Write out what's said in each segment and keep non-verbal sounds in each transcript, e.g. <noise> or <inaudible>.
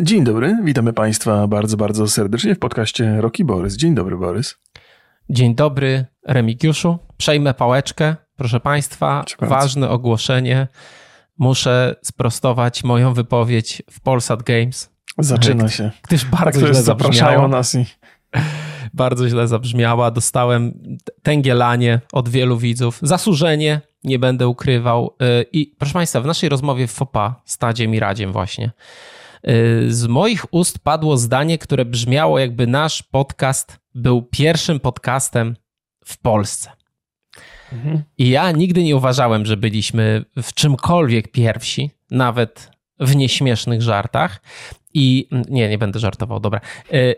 Dzień dobry, witamy Państwa bardzo, bardzo serdecznie w podcaście Roki Borys. Dzień dobry, Borys. Dzień dobry, Remigiuszu. Przejmę pałeczkę. Proszę Państwa, ważne ogłoszenie. Muszę sprostować moją wypowiedź w Polsat Games. Zaczyna się. Gdyż bardzo tak źle zapraszają nas i... <laughs> Bardzo źle zabrzmiała. Dostałem tęgielanie od wielu widzów. Zasłużenie, nie będę ukrywał. Y, I proszę Państwa, w naszej rozmowie w FOPA z Tadziem i Radziem właśnie z moich ust padło zdanie, które brzmiało jakby nasz podcast był pierwszym podcastem w Polsce. Mhm. I ja nigdy nie uważałem, że byliśmy w czymkolwiek pierwsi, nawet w nieśmiesznych żartach. I nie, nie będę żartował, dobra. Y,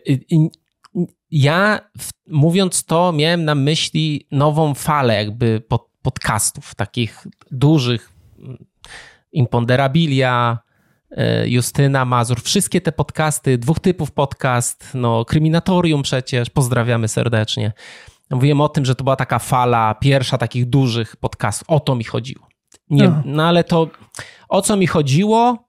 ja mówiąc to, miałem na myśli nową falę jakby pod, podcastów, takich dużych. Mm, Imponderabilia, Justyna Mazur, wszystkie te podcasty, dwóch typów podcast, no Kryminatorium przecież, pozdrawiamy serdecznie. Mówiłem o tym, że to była taka fala pierwsza takich dużych podcastów. O to mi chodziło. Nie, no. no ale to o co mi chodziło,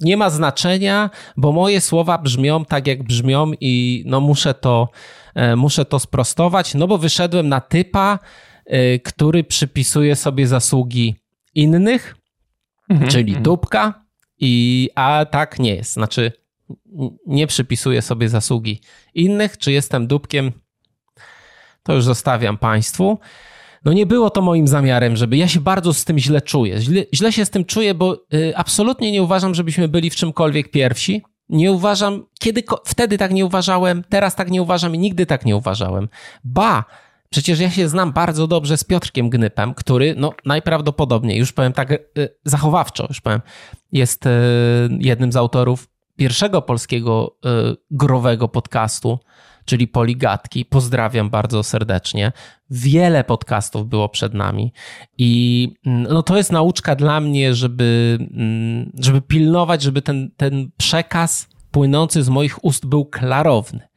nie ma znaczenia, bo moje słowa brzmią tak, jak brzmią i no muszę to, e, muszę to sprostować, no bo wyszedłem na typa, e, który przypisuje sobie zasługi innych, mhm, czyli mhm. dupka, i, a tak nie jest. Znaczy, nie przypisuję sobie zasługi innych, czy jestem dupkiem, to już zostawiam Państwu. No nie było to moim zamiarem, żeby ja się bardzo z tym źle czuję. Źle, źle się z tym czuję, bo y, absolutnie nie uważam, żebyśmy byli w czymkolwiek pierwsi. Nie uważam, kiedy wtedy tak nie uważałem, teraz tak nie uważam i nigdy tak nie uważałem. Ba, przecież ja się znam bardzo dobrze z Piotrkiem Gnypem, który no najprawdopodobniej, już powiem tak y, zachowawczo, już powiem, jest y, jednym z autorów pierwszego polskiego growego podcastu czyli Poligatki. Pozdrawiam bardzo serdecznie. Wiele podcastów było przed nami i mm, no, to jest nauczka dla mnie, żeby, mm, żeby pilnować, żeby ten, ten przekaz płynący z moich ust był klarowny.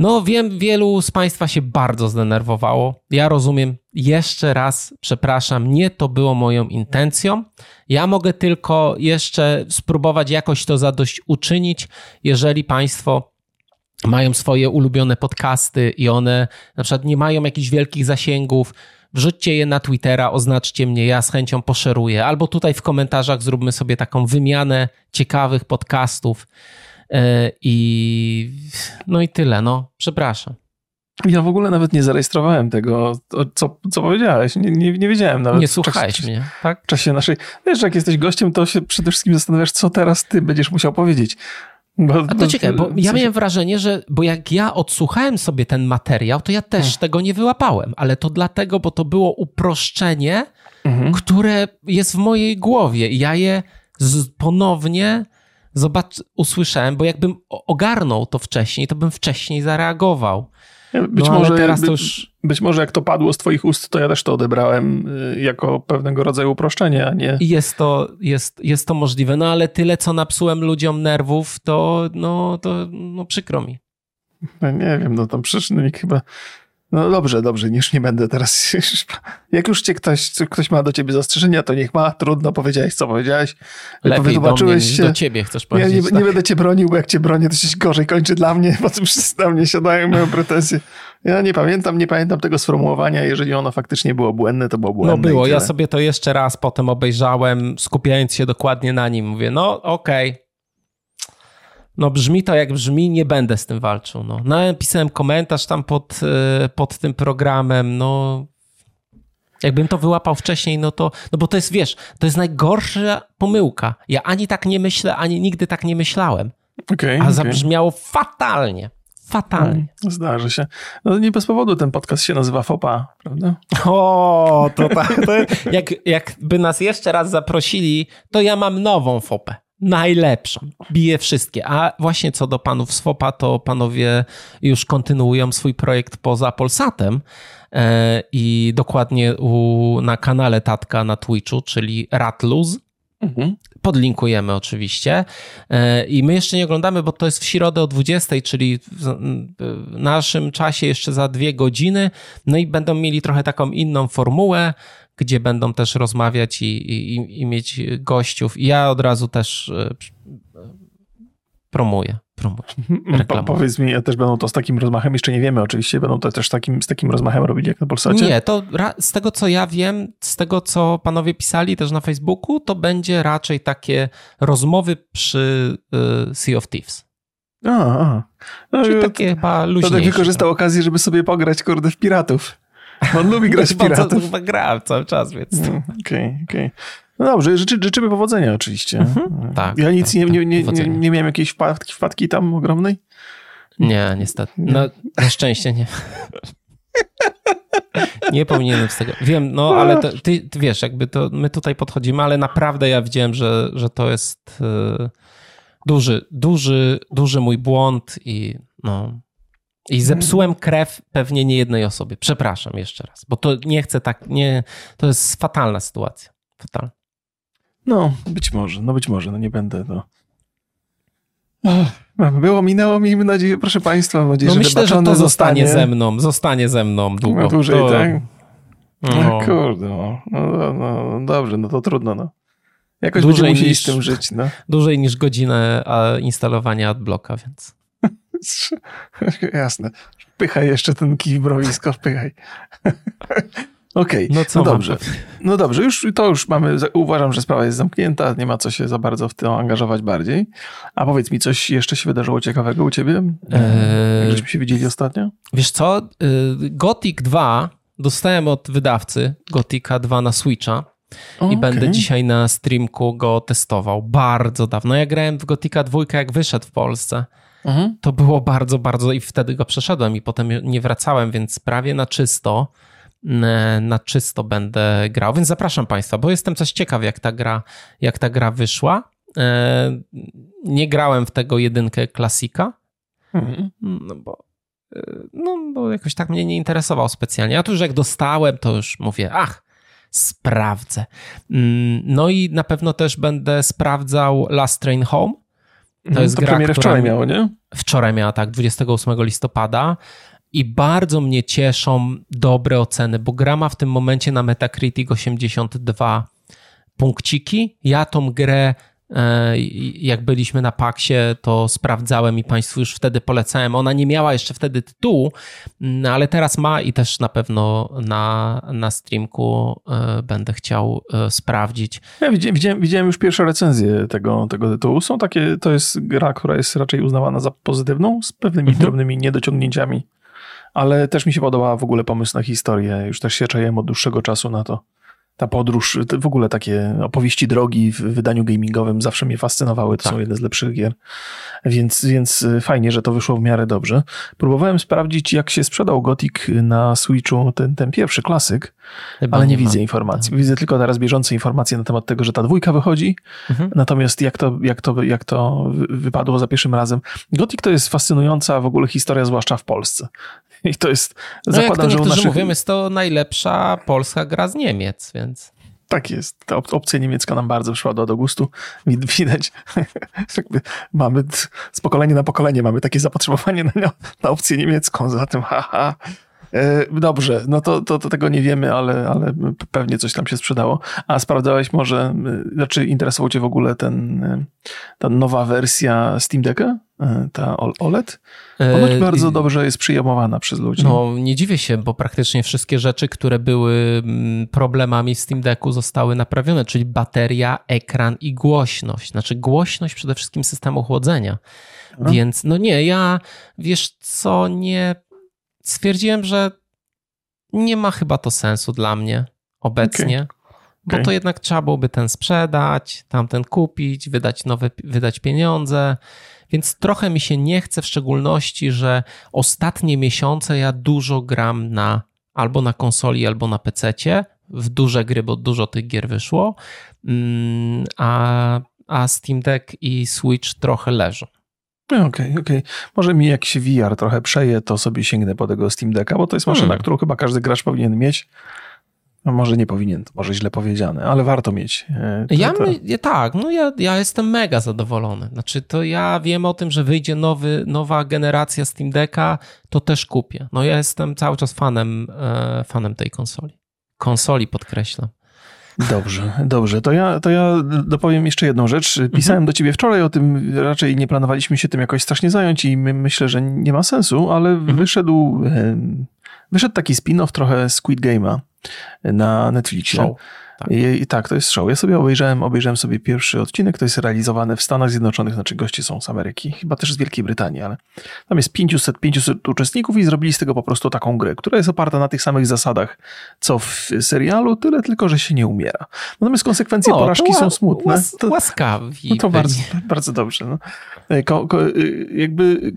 No, wiem, wielu z Państwa się bardzo zdenerwowało. Ja rozumiem, jeszcze raz przepraszam, nie to było moją intencją. Ja mogę tylko jeszcze spróbować jakoś to zadośćuczynić, jeżeli Państwo mają swoje ulubione podcasty i one na przykład nie mają jakichś wielkich zasięgów, wrzućcie je na Twittera, oznaczcie mnie, ja z chęcią poszeruję. Albo tutaj w komentarzach zróbmy sobie taką wymianę ciekawych podcastów. E, I no i tyle, no. Przepraszam. Ja w ogóle nawet nie zarejestrowałem tego, co, co powiedziałeś. Nie, nie, nie wiedziałem nawet. Nie słuchałeś czasie, mnie, tak? W czasie naszej. Wiesz, jak jesteś gościem, to się przede wszystkim zastanawiasz, co teraz ty będziesz musiał powiedzieć. Bo, A to ciekawe, bo ja miałem wrażenie, że bo jak ja odsłuchałem sobie ten materiał, to ja też hmm. tego nie wyłapałem, ale to dlatego, bo to było uproszczenie, mhm. które jest w mojej głowie i ja je z, ponownie zobacz, usłyszałem, bo jakbym ogarnął to wcześniej, to bym wcześniej zareagował. Być, no, może, teraz by, to już... być może jak to padło z twoich ust, to ja też to odebrałem y, jako pewnego rodzaju uproszczenie, a nie... Jest to, jest, jest to możliwe, no ale tyle, co napsułem ludziom nerwów, to no, to no, przykro mi. No, nie wiem, no tam przyczyny chyba no dobrze, dobrze, już nie będę teraz. <laughs> Jak już cię ktoś, ktoś ma do ciebie zastrzeżenia, to niech ma. Trudno, powiedziałeś, co powiedziałeś. Lepiej wytłumaczyłeś do, mnie, się. do ciebie chcesz powiedzieć. Ja nie, tak. nie, będę cię bronił, bo jak cię bronię, to się gorzej kończy dla mnie, <laughs> bo tym wszyscy na mnie siadają mają pretensje. Ja nie pamiętam, nie pamiętam tego sformułowania. Jeżeli ono faktycznie było błędne, to było błędne. No było, ja sobie to jeszcze raz potem obejrzałem, skupiając się dokładnie na nim. Mówię, no okej, okay no brzmi to jak brzmi, nie będę z tym walczył. No. No, komentarz tam pod, e, pod tym programem, no jakbym to wyłapał wcześniej, no to, no bo to jest, wiesz, to jest najgorsza pomyłka. Ja ani tak nie myślę, ani nigdy tak nie myślałem. Okay, a okay. zabrzmiało fatalnie. Fatalnie. No, zdarzy się. No nie bez powodu ten podcast się nazywa FOPA, prawda? O, to tak. To, jak, jakby nas jeszcze raz zaprosili, to ja mam nową FOPę najlepszą. Bije wszystkie. A właśnie co do panów Swopa, to panowie już kontynuują swój projekt poza Polsatem e, i dokładnie u, na kanale Tatka na Twitchu, czyli Ratluz. Mhm. Podlinkujemy oczywiście. E, I my jeszcze nie oglądamy, bo to jest w środę o 20, czyli w naszym czasie jeszcze za dwie godziny. No i będą mieli trochę taką inną formułę gdzie będą też rozmawiać i, i, i mieć gościów. I ja od razu też e, promuję. mhm. po, powiedz mi, też będą to z takim rozmachem, jeszcze nie wiemy oczywiście, będą to też takim, z takim rozmachem robić jak na Polsacie? Nie, to z tego co ja wiem, z tego co panowie pisali też na Facebooku, to będzie raczej takie rozmowy przy y, Sea of Thieves. A, a. No, Czyli takie to, chyba luźniejsze. To tak wykorzystał no. okazję, żeby sobie pograć, kurde, w piratów. On lubi <laughs> grać w piratów. Chyba gra cały czas, więc... Okej, mm, okej. Okay, okay. No dobrze, życzy, życzymy powodzenia oczywiście. Mhm, tak. Ja nic tak, nie, nie, nie, nie, nie miałem jakiejś wpadki, wpadki tam ogromnej? Nie, niestety. No, na szczęście nie. <laughs> nie powinienem z tego. Wiem, no ale to, ty, ty, wiesz, jakby to my tutaj podchodzimy, ale naprawdę ja widziałem, że, że to jest yy, duży, duży, duży mój błąd i no. I zepsułem krew pewnie nie jednej osobie. Przepraszam jeszcze raz, bo to nie chcę tak, nie, to jest fatalna sytuacja. Fatalna. No, być może, no być może, no nie będę, no. Było, minęło, miejmy nadzieję, proszę Państwa, mam nadzieję, no że myślę, że to zostanie ze mną, zostanie ze mną długo. No dłużej, to... tak? No. no kurde, no. No, no. no, dobrze, no to trudno, no. Jakoś dłużej będziemy musieli niż, z tym żyć, no. Dłużej niż godzinę instalowania adblocka, więc... <laughs> Jasne. Wpychaj jeszcze ten kij w browisko, wpychaj. <laughs> Okej, okay. no, no dobrze. No dobrze, już to już mamy, uważam, że sprawa jest zamknięta, nie ma co się za bardzo w to angażować bardziej. A powiedz mi, coś jeszcze się wydarzyło ciekawego u ciebie? Eee... Jak żeśmy się widzieli ostatnio? Wiesz co, y, Gothic 2 dostałem od wydawcy Gothica 2 na Switcha. I będę dzisiaj na streamku go testował. Bardzo dawno. Ja grałem w Gothica 2, jak wyszedł w Polsce. Mhm. To było bardzo, bardzo i wtedy go przeszedłem i potem nie wracałem, więc prawie na czysto na czysto będę grał, więc zapraszam Państwa, bo jestem coś ciekaw, jak ta gra, jak ta gra wyszła. E, nie grałem w tego jedynkę klasika, mhm. no, bo, e, no bo jakoś tak mnie nie interesował specjalnie. A tu już jak dostałem, to już mówię, ach, sprawdzę. Mm, no i na pewno też będę sprawdzał Last Train Home. To mhm, jest to gra, która wczoraj miało, nie? Wczoraj miała, tak, 28 listopada i bardzo mnie cieszą dobre oceny, bo gra ma w tym momencie na Metacritic 82 punkciki. Ja tą grę jak byliśmy na Paksie, to sprawdzałem i Państwu już wtedy polecałem. Ona nie miała jeszcze wtedy tytułu, mm, ale teraz ma i też na pewno na, na streamku e, będę chciał e, sprawdzić. Ja widziałem, widziałem, już pierwsze recenzje tego, tego tytułu. Są takie, to jest gra, która jest raczej uznawana za pozytywną, z pewnymi mhm. drobnymi niedociągnięciami ale też mi się podoba w ogóle pomysł na historię. Już też się czaję od dłuższego czasu na to ta podróż, w ogóle takie opowieści drogi w wydaniu gamingowym zawsze mnie fascynowały. To tak. są jedne z lepszych gier. Więc, więc y, fajnie, że to wyszło w miarę dobrze. Próbowałem sprawdzić, jak się sprzedał Gothic na Switchu, ten, ten pierwszy klasyk, Chyba ale nie, nie widzę informacji. Widzę tylko teraz bieżące informacje na temat tego, że ta dwójka wychodzi. Mhm. Natomiast jak to, jak, to, jak to wypadło za pierwszym razem. Gothic to jest fascynująca w ogóle historia, zwłaszcza w Polsce. <laughs> I to jest, no zakładam, jak to że u naszych... mówią, jest to najlepsza polska gra z Niemiec, więc... Tak jest. Ta opcja niemiecka nam bardzo przypadła do gustu. <laughs> Widać, <laughs> mamy z pokolenia na pokolenie mamy takie zapotrzebowanie na, na opcję niemiecką. Zatem haha. E, dobrze, no to, to, to, tego nie wiemy, ale, ale pewnie coś tam się sprzedało. A sprawdzałeś może, znaczy interesował cię w ogóle ten, ta nowa wersja Steam Decka? E, ta OLED? Ponoć e, bardzo dobrze jest przyjmowana przez ludzi. No, nie dziwię się, bo praktycznie wszystkie rzeczy, które były mm, problemami w Steam Decku zostały naprawione, czyli bateria, ekran i głośność. Znaczy głośność przede wszystkim systemu chłodzenia. A? Więc no nie, ja wiesz co, nie stwierdziłem, że nie ma chyba to sensu dla mnie obecnie. Okay. Bo okay. to jednak trzeba byłoby ten sprzedać, tamten kupić, wydać nowe, wydać pieniądze. Więc trochę mi się nie chce, w szczególności, że ostatnie miesiące ja dużo gram na albo na konsoli, albo na PC, w duże gry, bo dużo tych gier wyszło, mm, a, a Steam Deck i Switch trochę leżą. Okej, okay, okej. Okay. Może mi jak się VR trochę przeje, to sobie sięgnę po tego Steam Decka, bo to jest maszyna, hmm. którą chyba każdy gracz powinien mieć. No może nie powinien, to może źle powiedziane, ale warto mieć. E, to, ja, My, tak, no ja, ja jestem mega zadowolony. Znaczy to ja wiem o tym, że wyjdzie nowy, nowa generacja Steam Decka, to też kupię. No ja jestem cały czas fanem, e, fanem tej konsoli. Konsoli podkreślam. Dobrze, dobrze. To ja, to ja dopowiem jeszcze jedną rzecz. Pisałem mhm. do ciebie wczoraj o tym, raczej nie planowaliśmy się tym jakoś strasznie zająć i my, myślę, że nie ma sensu, ale mhm. wyszedł, wyszedł taki spin-off trochę Squid Game'a na Netflixie. Show. Tak. I, I, tak, to jest show. Ja sobie obejrzałem, obejrzałem sobie pierwszy odcinek, to jest realizowany w Stanach Zjednoczonych, znaczy goście są z Ameryki, chyba też z Wielkiej Brytanii, ale tam jest 500, 500 uczestników i zrobili z tego po prostu taką grę, która jest oparta na tych samych zasadach, co w serialu, tyle tylko, że się nie umiera. Natomiast konsekwencje o, porażki są smutne. Łas, to, łaskawi. No to bardzo, bardzo dobrze. No. E, ko, ko, e, jakby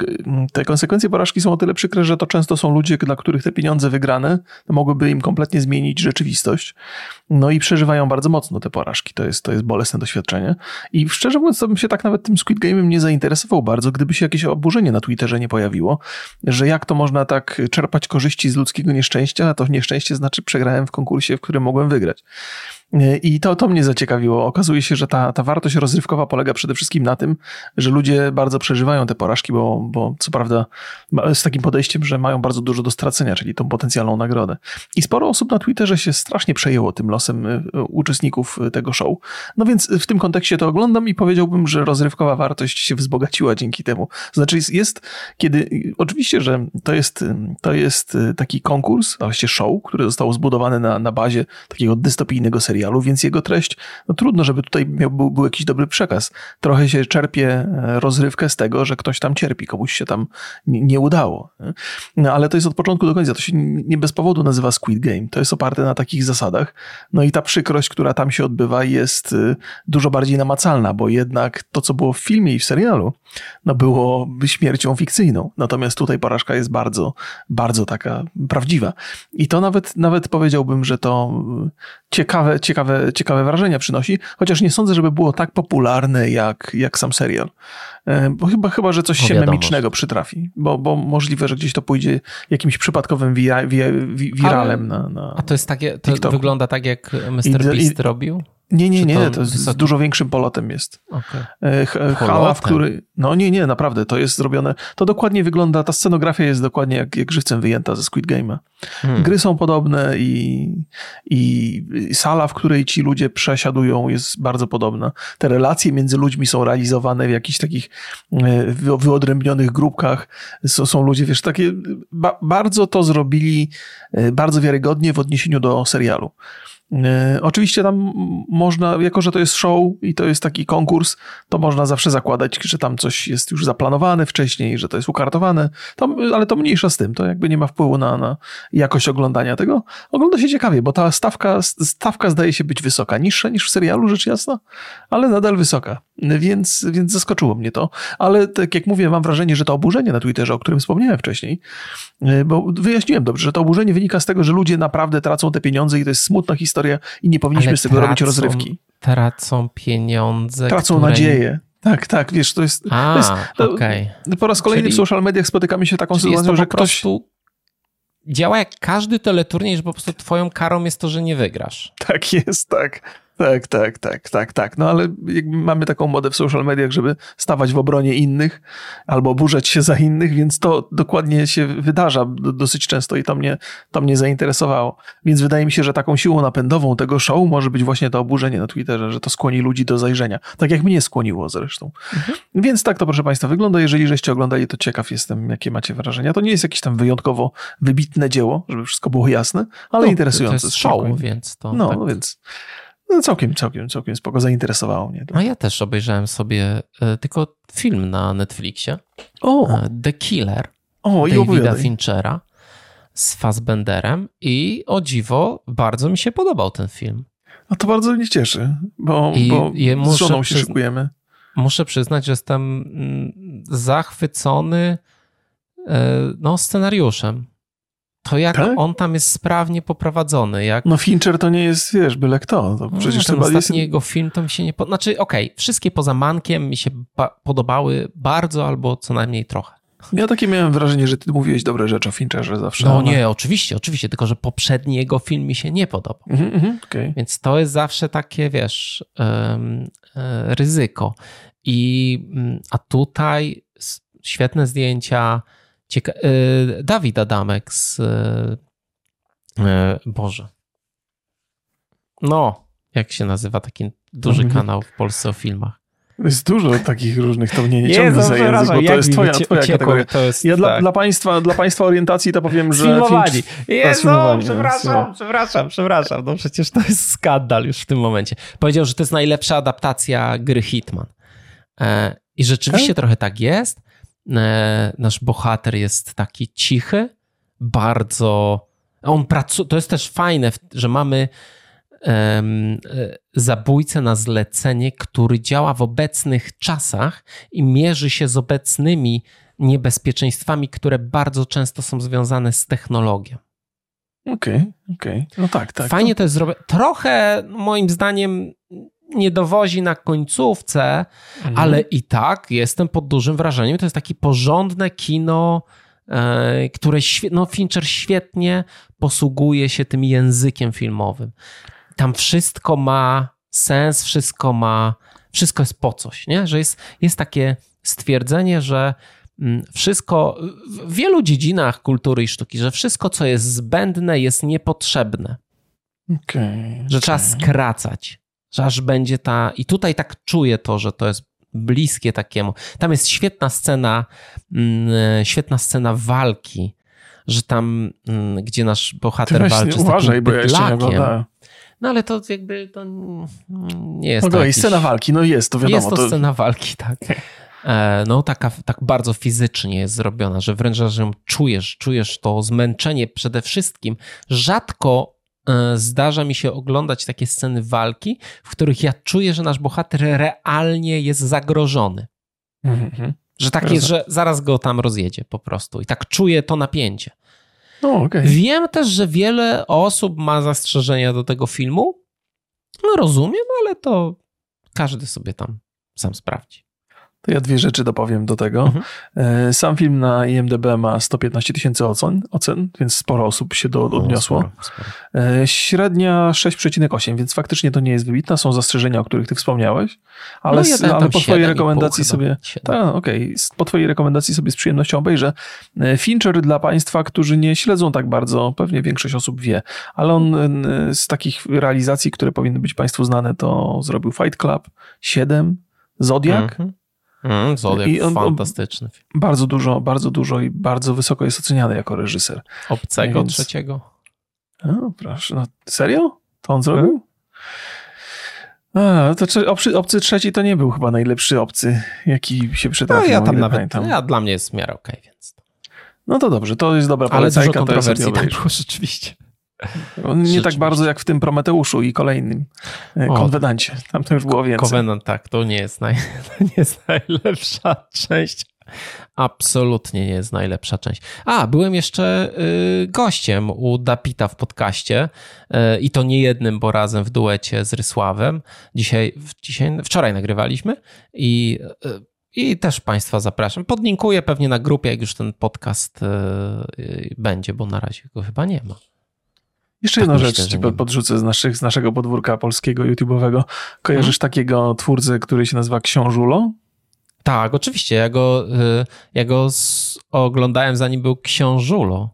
te konsekwencje porażki są o tyle przykre, że to często są ludzie, dla których te pieniądze wygrane mogłyby im kompletnie zmienić rzeczywistość. No i przeżywają bardzo mocno te porażki. To jest, to jest bolesne doświadczenie. I szczerze mówiąc, to bym się tak nawet tym Squid Game'em nie zainteresował bardzo, gdyby się jakieś oburzenie na Twitterze nie pojawiło, że jak to można tak czerpać korzyści z ludzkiego nieszczęścia, a to nieszczęście znaczy przegrałem w konkursie, w którym mogłem wygrać. I to, to mnie zaciekawiło. Okazuje się, że ta, ta wartość rozrywkowa polega przede wszystkim na tym, że ludzie bardzo przeżywają te porażki, bo, bo co prawda z takim podejściem, że mają bardzo dużo do stracenia, czyli tą potencjalną nagrodę. I sporo osób na Twitterze się strasznie przejęło tym losem y, uczestników tego show. No więc w tym kontekście to oglądam i powiedziałbym, że rozrywkowa wartość się wzbogaciła dzięki temu. Znaczy jest, kiedy, oczywiście, że to jest, to jest taki konkurs, a właściwie show, który został zbudowany na, na bazie takiego dystopijnego serialu, serialu, więc jego treść, no trudno, żeby tutaj miał, był, był jakiś dobry przekaz. Trochę się czerpie e, rozrywkę z tego, że ktoś tam cierpi, komuś się tam nie, udało. No, ale to jest od początku do końca. To się nie bez powodu nazywa Squid Game. To jest oparte na takich zasadach. No i ta przykrość, która tam się odbywa, jest e, dużo bardziej namacalna, bo jednak to, co było w filmie i w serialu, no było śmiercią fikcyjną. Natomiast tutaj porażka jest bardzo, bardzo taka prawdziwa. I to nawet, nawet powiedziałbym, że to ciekawe, ciekawe, ciekawe wrażenia przynosi, chociaż nie sądzę, żeby było tak popularne jak, jak sam serial. E, bo chyba, chyba że coś się memicznego przytrafi, bo, bo możliwe, że gdzieś to pójdzie jakimś przypadkowym wi, wiralem Ale, na, na A to jest takie, to TikToku. wygląda tak jak Mr. Beast i, robił? Nie, nie, nie, to, z dużo większym polotem jest. Okay. Hala, w który. No nie, nie, naprawdę, to jest zrobione. To dokładnie wygląda, ta scenografia jest dokładnie jak, jak żywcem wyjęta ze Squid Game'a. Hmm. Gry są podobne i, i sala, w której ci ludzie przesiadują, jest bardzo podobna. Te relacje między ludźmi są realizowane w jakichś takich e, wyodrębnionych grupkach. Są, są ludzie, wiesz, takie. Ba, bardzo to zrobili e, bardzo wiarygodnie w odniesieniu do serialu. E, oczywiście tam można, jako że to jest show i to jest taki konkurs, to można zawsze zakładać, że tam coś jest już zaplanowane wcześniej, że to jest ukartowane, to, ale to mniejsza z tym, to jakby nie ma wpływu na, na jakość oglądania tego. Ogląda się ciekawie, bo ta stawka, stawka zdaje się być wysoka, niższa niż w serialu, rzecz jasna, ale nadal wysoka, więc, więc zaskoczyło mnie to. Ale tak jak mówię, mam wrażenie, że to oburzenie na Twitterze, o którym wspomniałem wcześniej, e, bo wyjaśniłem dobrze, że to oburzenie wynika z tego, że ludzie naprawdę tracą te pieniądze i to jest smutna historia i nie powinniśmy Ale z tego tracą, robić rozrywki. Tracą pieniądze. Tracą które... nadzieję. Tak, tak, wiesz, to jest. A, to jest to, okay. Po raz kolejny czyli, w social mediach spotykamy się taką sytuacją, że ktoś. Działa jak każdy teleturniej, że po prostu twoją karą jest to, że nie wygrasz. Tak jest, tak. Tak, tak, tak, tak, tak. No ale mamy taką modę w social mediach, żeby stawać w obronie innych albo burzać się za innych, więc to dokładnie się wydarza dosyć często i to mnie, to mnie zainteresowało. Więc wydaje mi się, że taką siłą napędową tego show może być właśnie to oburzenie na Twitterze, że to skłoni ludzi do zajrzenia. Tak jak mnie skłoniło zresztą. Mhm. Więc tak to, proszę Państwa, wygląda. Jeżeli żeście oglądali, to ciekaw jestem, jakie macie wrażenia. To nie jest jakieś tam wyjątkowo wybitne dzieło, żeby wszystko było jasne, ale no, interesujące. To jest show, więc to... No, tak. więc... No całkiem, całkiem, całkiem spoko, zainteresowało mnie to. A ja też obejrzałem sobie e, tylko film na Netflixie. O! E, The Killer. O, i Davida Finchera z Fassbenderem i o dziwo bardzo mi się podobał ten film. No to bardzo mnie cieszy, bo, I bo z żoną się szykujemy. Muszę przyznać, że jestem mm, zachwycony e, no, scenariuszem to jak tak? on tam jest sprawnie poprowadzony. Jak... No Fincher to nie jest, wiesz, byle kto. To no, przecież ten ostatni jest... jego film to mi się nie... Po... Znaczy, okej, okay, wszystkie poza Mankiem mi się podobały bardzo albo co najmniej trochę. Ja takie miałem wrażenie, że ty mówiłeś dobre rzeczy o Fincherze zawsze. No ale... nie, oczywiście, oczywiście, tylko że poprzedni jego film mi się nie podobał. Mm -hmm, okay. Więc to jest zawsze takie, wiesz, um, ryzyko. I, mm, a tutaj świetne zdjęcia, Cieka y, Dawid Adamek z. Y, y, Boże. No, Jak się nazywa taki duży Mhm. kanał w Polsce o filmach? Jest dużo takich różnych, to mnie nie ciągnie za język, bo to jest twoja, twoja kategoria. To jest, Ja dla, tak. dla, państwa, dla państwa orientacji to powiem, że... Sfilmowani. Finch- Jezu, sfilmowani, przepraszam, więc, przepraszam, przepraszam. No przecież to jest skandal już w tym momencie. Powiedział, że to jest najlepsza adaptacja gry Hitman. E, I rzeczywiście Tak? trochę tak jest. E, nasz bohater jest taki cichy, bardzo... On pracuje... To jest też fajne, że mamy e, zabójcę na zlecenie, który działa w obecnych czasach i mierzy się z obecnymi niebezpieczeństwami, które bardzo często są związane z technologią. Okej, okej. No tak, tak. Fajnie to jest zrobione. Trochę moim zdaniem nie dowozi na końcówce, Mhm. ale i tak jestem pod dużym wrażeniem. To jest takie porządne kino, e, które no Fincher świetnie posługuje się tym językiem filmowym. Tam wszystko ma sens, wszystko ma, wszystko jest po coś, nie? Że jest, jest takie stwierdzenie, że mm, wszystko w wielu dziedzinach kultury i sztuki, że wszystko, co jest zbędne, jest niepotrzebne Okej, że trzeba okej. skracać, że aż będzie ta. I tutaj tak czuję to, że to jest bliskie takiemu. Tam jest świetna scena, mm, świetna scena walki, że tam, mm, gdzie nasz Ty bohater weź, walczy z uważaj, takim bo ja. No ale to jakby to nie jest. Okej, to jakiś... scena walki, no jest, to wiadomo. Jest to, to scena walki, tak. <laughs> E, No, taka tak bardzo fizycznie jest zrobiona, że wręcz że ją czujesz, czujesz to zmęczenie przede wszystkim. Rzadko e, zdarza mi się oglądać takie sceny walki, w których ja czuję, że nasz bohater realnie jest zagrożony. Mhm. Że tak jest, że zaraz go tam rozjedzie po prostu. I tak czuję to napięcie. No, okej. Wiem też, że wiele osób ma zastrzeżenia do tego filmu. No rozumiem, ale to każdy sobie tam sam sprawdzi. To ja dwie rzeczy dopowiem do tego. Mhm. E, Sam film na IMDb ma 115 tysięcy ocen, ocen, więc sporo osób się do, odniosło. No, sporo, sporo. E, Średnia 6,8, więc faktycznie to nie jest wybitna. Są zastrzeżenia, o których ty wspomniałeś, ale, No, jeden ale po twojej 7,5 rekomendacji sobie... Tak, okej. S- Po twojej rekomendacji sobie z przyjemnością obejrzę. E, Fincher dla państwa, którzy nie śledzą tak bardzo, pewnie większość osób wie, ale on z takich realizacji, które powinny być państwu znane, to zrobił Fight Club, 7, Zodiak, Mhm. Mm, Zodiak, I on- fantastyczny bardzo dużo, bardzo dużo i bardzo wysoko jest oceniany jako reżyser. Obcego Więc- trzeciego. O, proszę, no serio? To on zrobił? A, to trze- obcy, obcy trzeci to nie był chyba najlepszy obcy, jaki się No przytrafił. ja o tam nawet, pamiętam. ja, dla mnie jest w miarę okej, więc. No to dobrze, to jest dobra Ale dużo polecajka, to ja sobie kontrowersji tam było rzeczywiście. Nie tak bardzo jak w tym Prometeuszu i kolejnym e, O. Konwedancie. Tam to już było więcej. Covenant, tak, to nie jest, naj, <laughs> to nie jest najlepsza <laughs> część. Absolutnie nie jest najlepsza część. A, byłem jeszcze y, gościem u Dapita w podcaście y, i to nie jednym, bo razem w duecie z Rysławem. Dzisiaj, dzisiaj wczoraj nagrywaliśmy i, y, i też Państwa zapraszam. Podlinkuję pewnie na grupie, jak już ten podcast będzie, bo na razie go chyba nie ma. Jeszcze Tak myślę, rzecz że ci nie podrzucę z, naszych, z naszego podwórka polskiego YouTube'owego. Kojarzysz Mhm. takiego twórcę, który się nazywa Książulo? Tak, oczywiście. Ja go, y, ja go oglądałem zanim był książulo.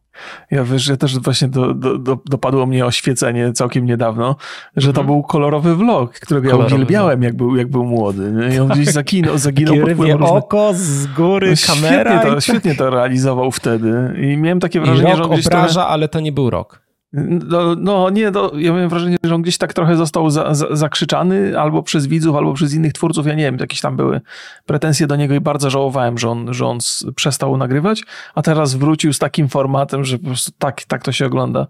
Ja wiesz, ja też właśnie do, do, do, dopadło mnie oświecenie całkiem niedawno, że to Mhm. był kolorowy vlog, którego ja Kolorowy uwielbiałem, jak był, jak był młody. nie? I on gdzieś <laughs> zaginął, zaginął pod wpływem różnych... oko, z góry No, świetnie, to, świetnie to realizował wtedy i miałem takie I wrażenie, że rok on gdzieś obraża, trochę... ale to nie był rok. No, no nie, no, ja miałem wrażenie, że on gdzieś tak trochę został za, za, zakrzyczany albo przez widzów, albo przez innych twórców, ja nie wiem, jakieś tam były pretensje do niego i bardzo żałowałem, że on, że on przestał nagrywać, a teraz wrócił z takim formatem, że po prostu tak, tak to się ogląda.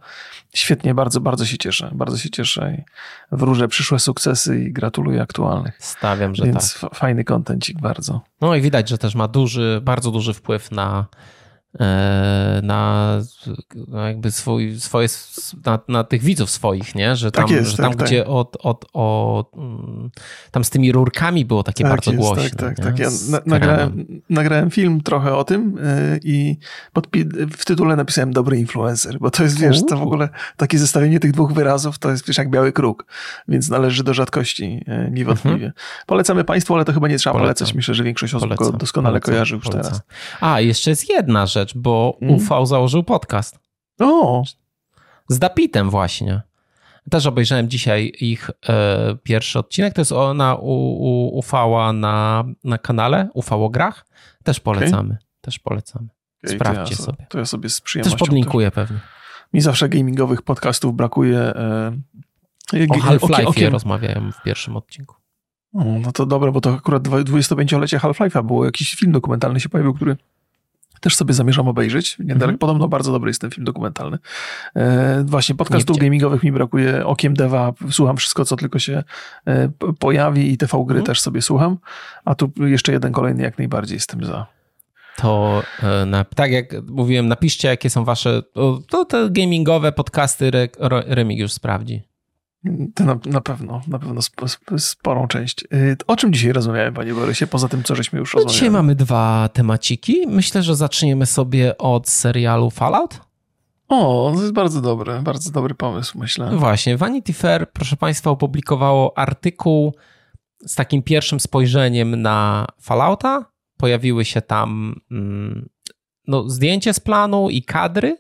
Świetnie, bardzo, bardzo się cieszę, bardzo się cieszę i wróżę przyszłe sukcesy i gratuluję aktualnych. Stawiam, że Więc tak. f- fajny kontencik bardzo. No i widać, że też ma duży, bardzo duży wpływ na, na, na jakby swój, swoje, na, na tych widzów swoich, nie? Że tam, Tak jest, że tam tak, gdzie od, od, od, mm, tam z tymi rurkami było takie Tak bardzo jest, głośne. Tak, tak, tak. Ja na, nagrałem, nagrałem film trochę o tym yy, i w tytule napisałem dobry influencer, bo to jest, wiesz, to w ogóle takie zestawienie tych dwóch wyrazów to jest, wiesz, jak biały kruk, więc należy do rzadkości, yy, niewątpliwie. Polecamy Państwu, ale to chyba nie trzeba Polecam. polecać. Myślę, że większość osób go Polecam, doskonale polecam, kojarzy już teraz. A, jeszcze jest jedna rzecz, bo Mm. UV założył podcast. O, Z Dapitem właśnie. też obejrzałem dzisiaj ich e, pierwszy odcinek. To jest ona u, u, ufała na, na kanale, ufał o grach. Też polecamy. Okay. Też polecamy. Okay, Sprawdźcie to ja, sobie. To ja sobie z przyjemnością. Też podlinkuję pewnie. Mi zawsze gamingowych podcastów brakuje. E, o Half-Life rozmawiałem w pierwszym odcinku. no to dobre, bo to akurat 25-lecie Half-Life'a było. Jakiś film dokumentalny się pojawił, który też sobie zamierzam obejrzeć. Mhm. Podobno bardzo dobry jest ten film dokumentalny. E, właśnie podcastów gamingowych mi brakuje. Okiem Deva słucham wszystko, co tylko się e, pojawi i TV gry mhm. też sobie słucham. A tu jeszcze jeden kolejny jak najbardziej jestem za. To e, na, tak jak mówiłem, napiszcie, jakie są wasze. To te gamingowe podcasty Remig już sprawdzi. To na, na, pewno, na pewno sp, sp, sporą część. Y, o czym dzisiaj rozmawiamy, panie Borysie, poza tym, co żeśmy już no rozmawiali? Dzisiaj mamy dwa temaciki. Myślę, że zaczniemy sobie od serialu Fallout. O, to jest bardzo dobry, bardzo dobry pomysł, myślę. Właśnie, Vanity Fair, proszę państwa, opublikowało artykuł z takim pierwszym spojrzeniem na Fallouta. Pojawiły się tam mm, no, zdjęcie z planu i kadry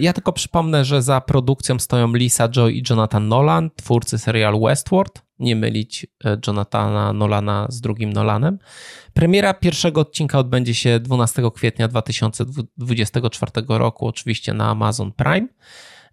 ja tylko przypomnę, że za produkcją stoją Lisa Joy i Jonathan Nolan, twórcy serialu Westworld. Nie mylić e, Jonathana Nolana z drugim Nolanem. Premiera pierwszego odcinka odbędzie się 12 kwietnia 2024 roku, oczywiście na Amazon Prime.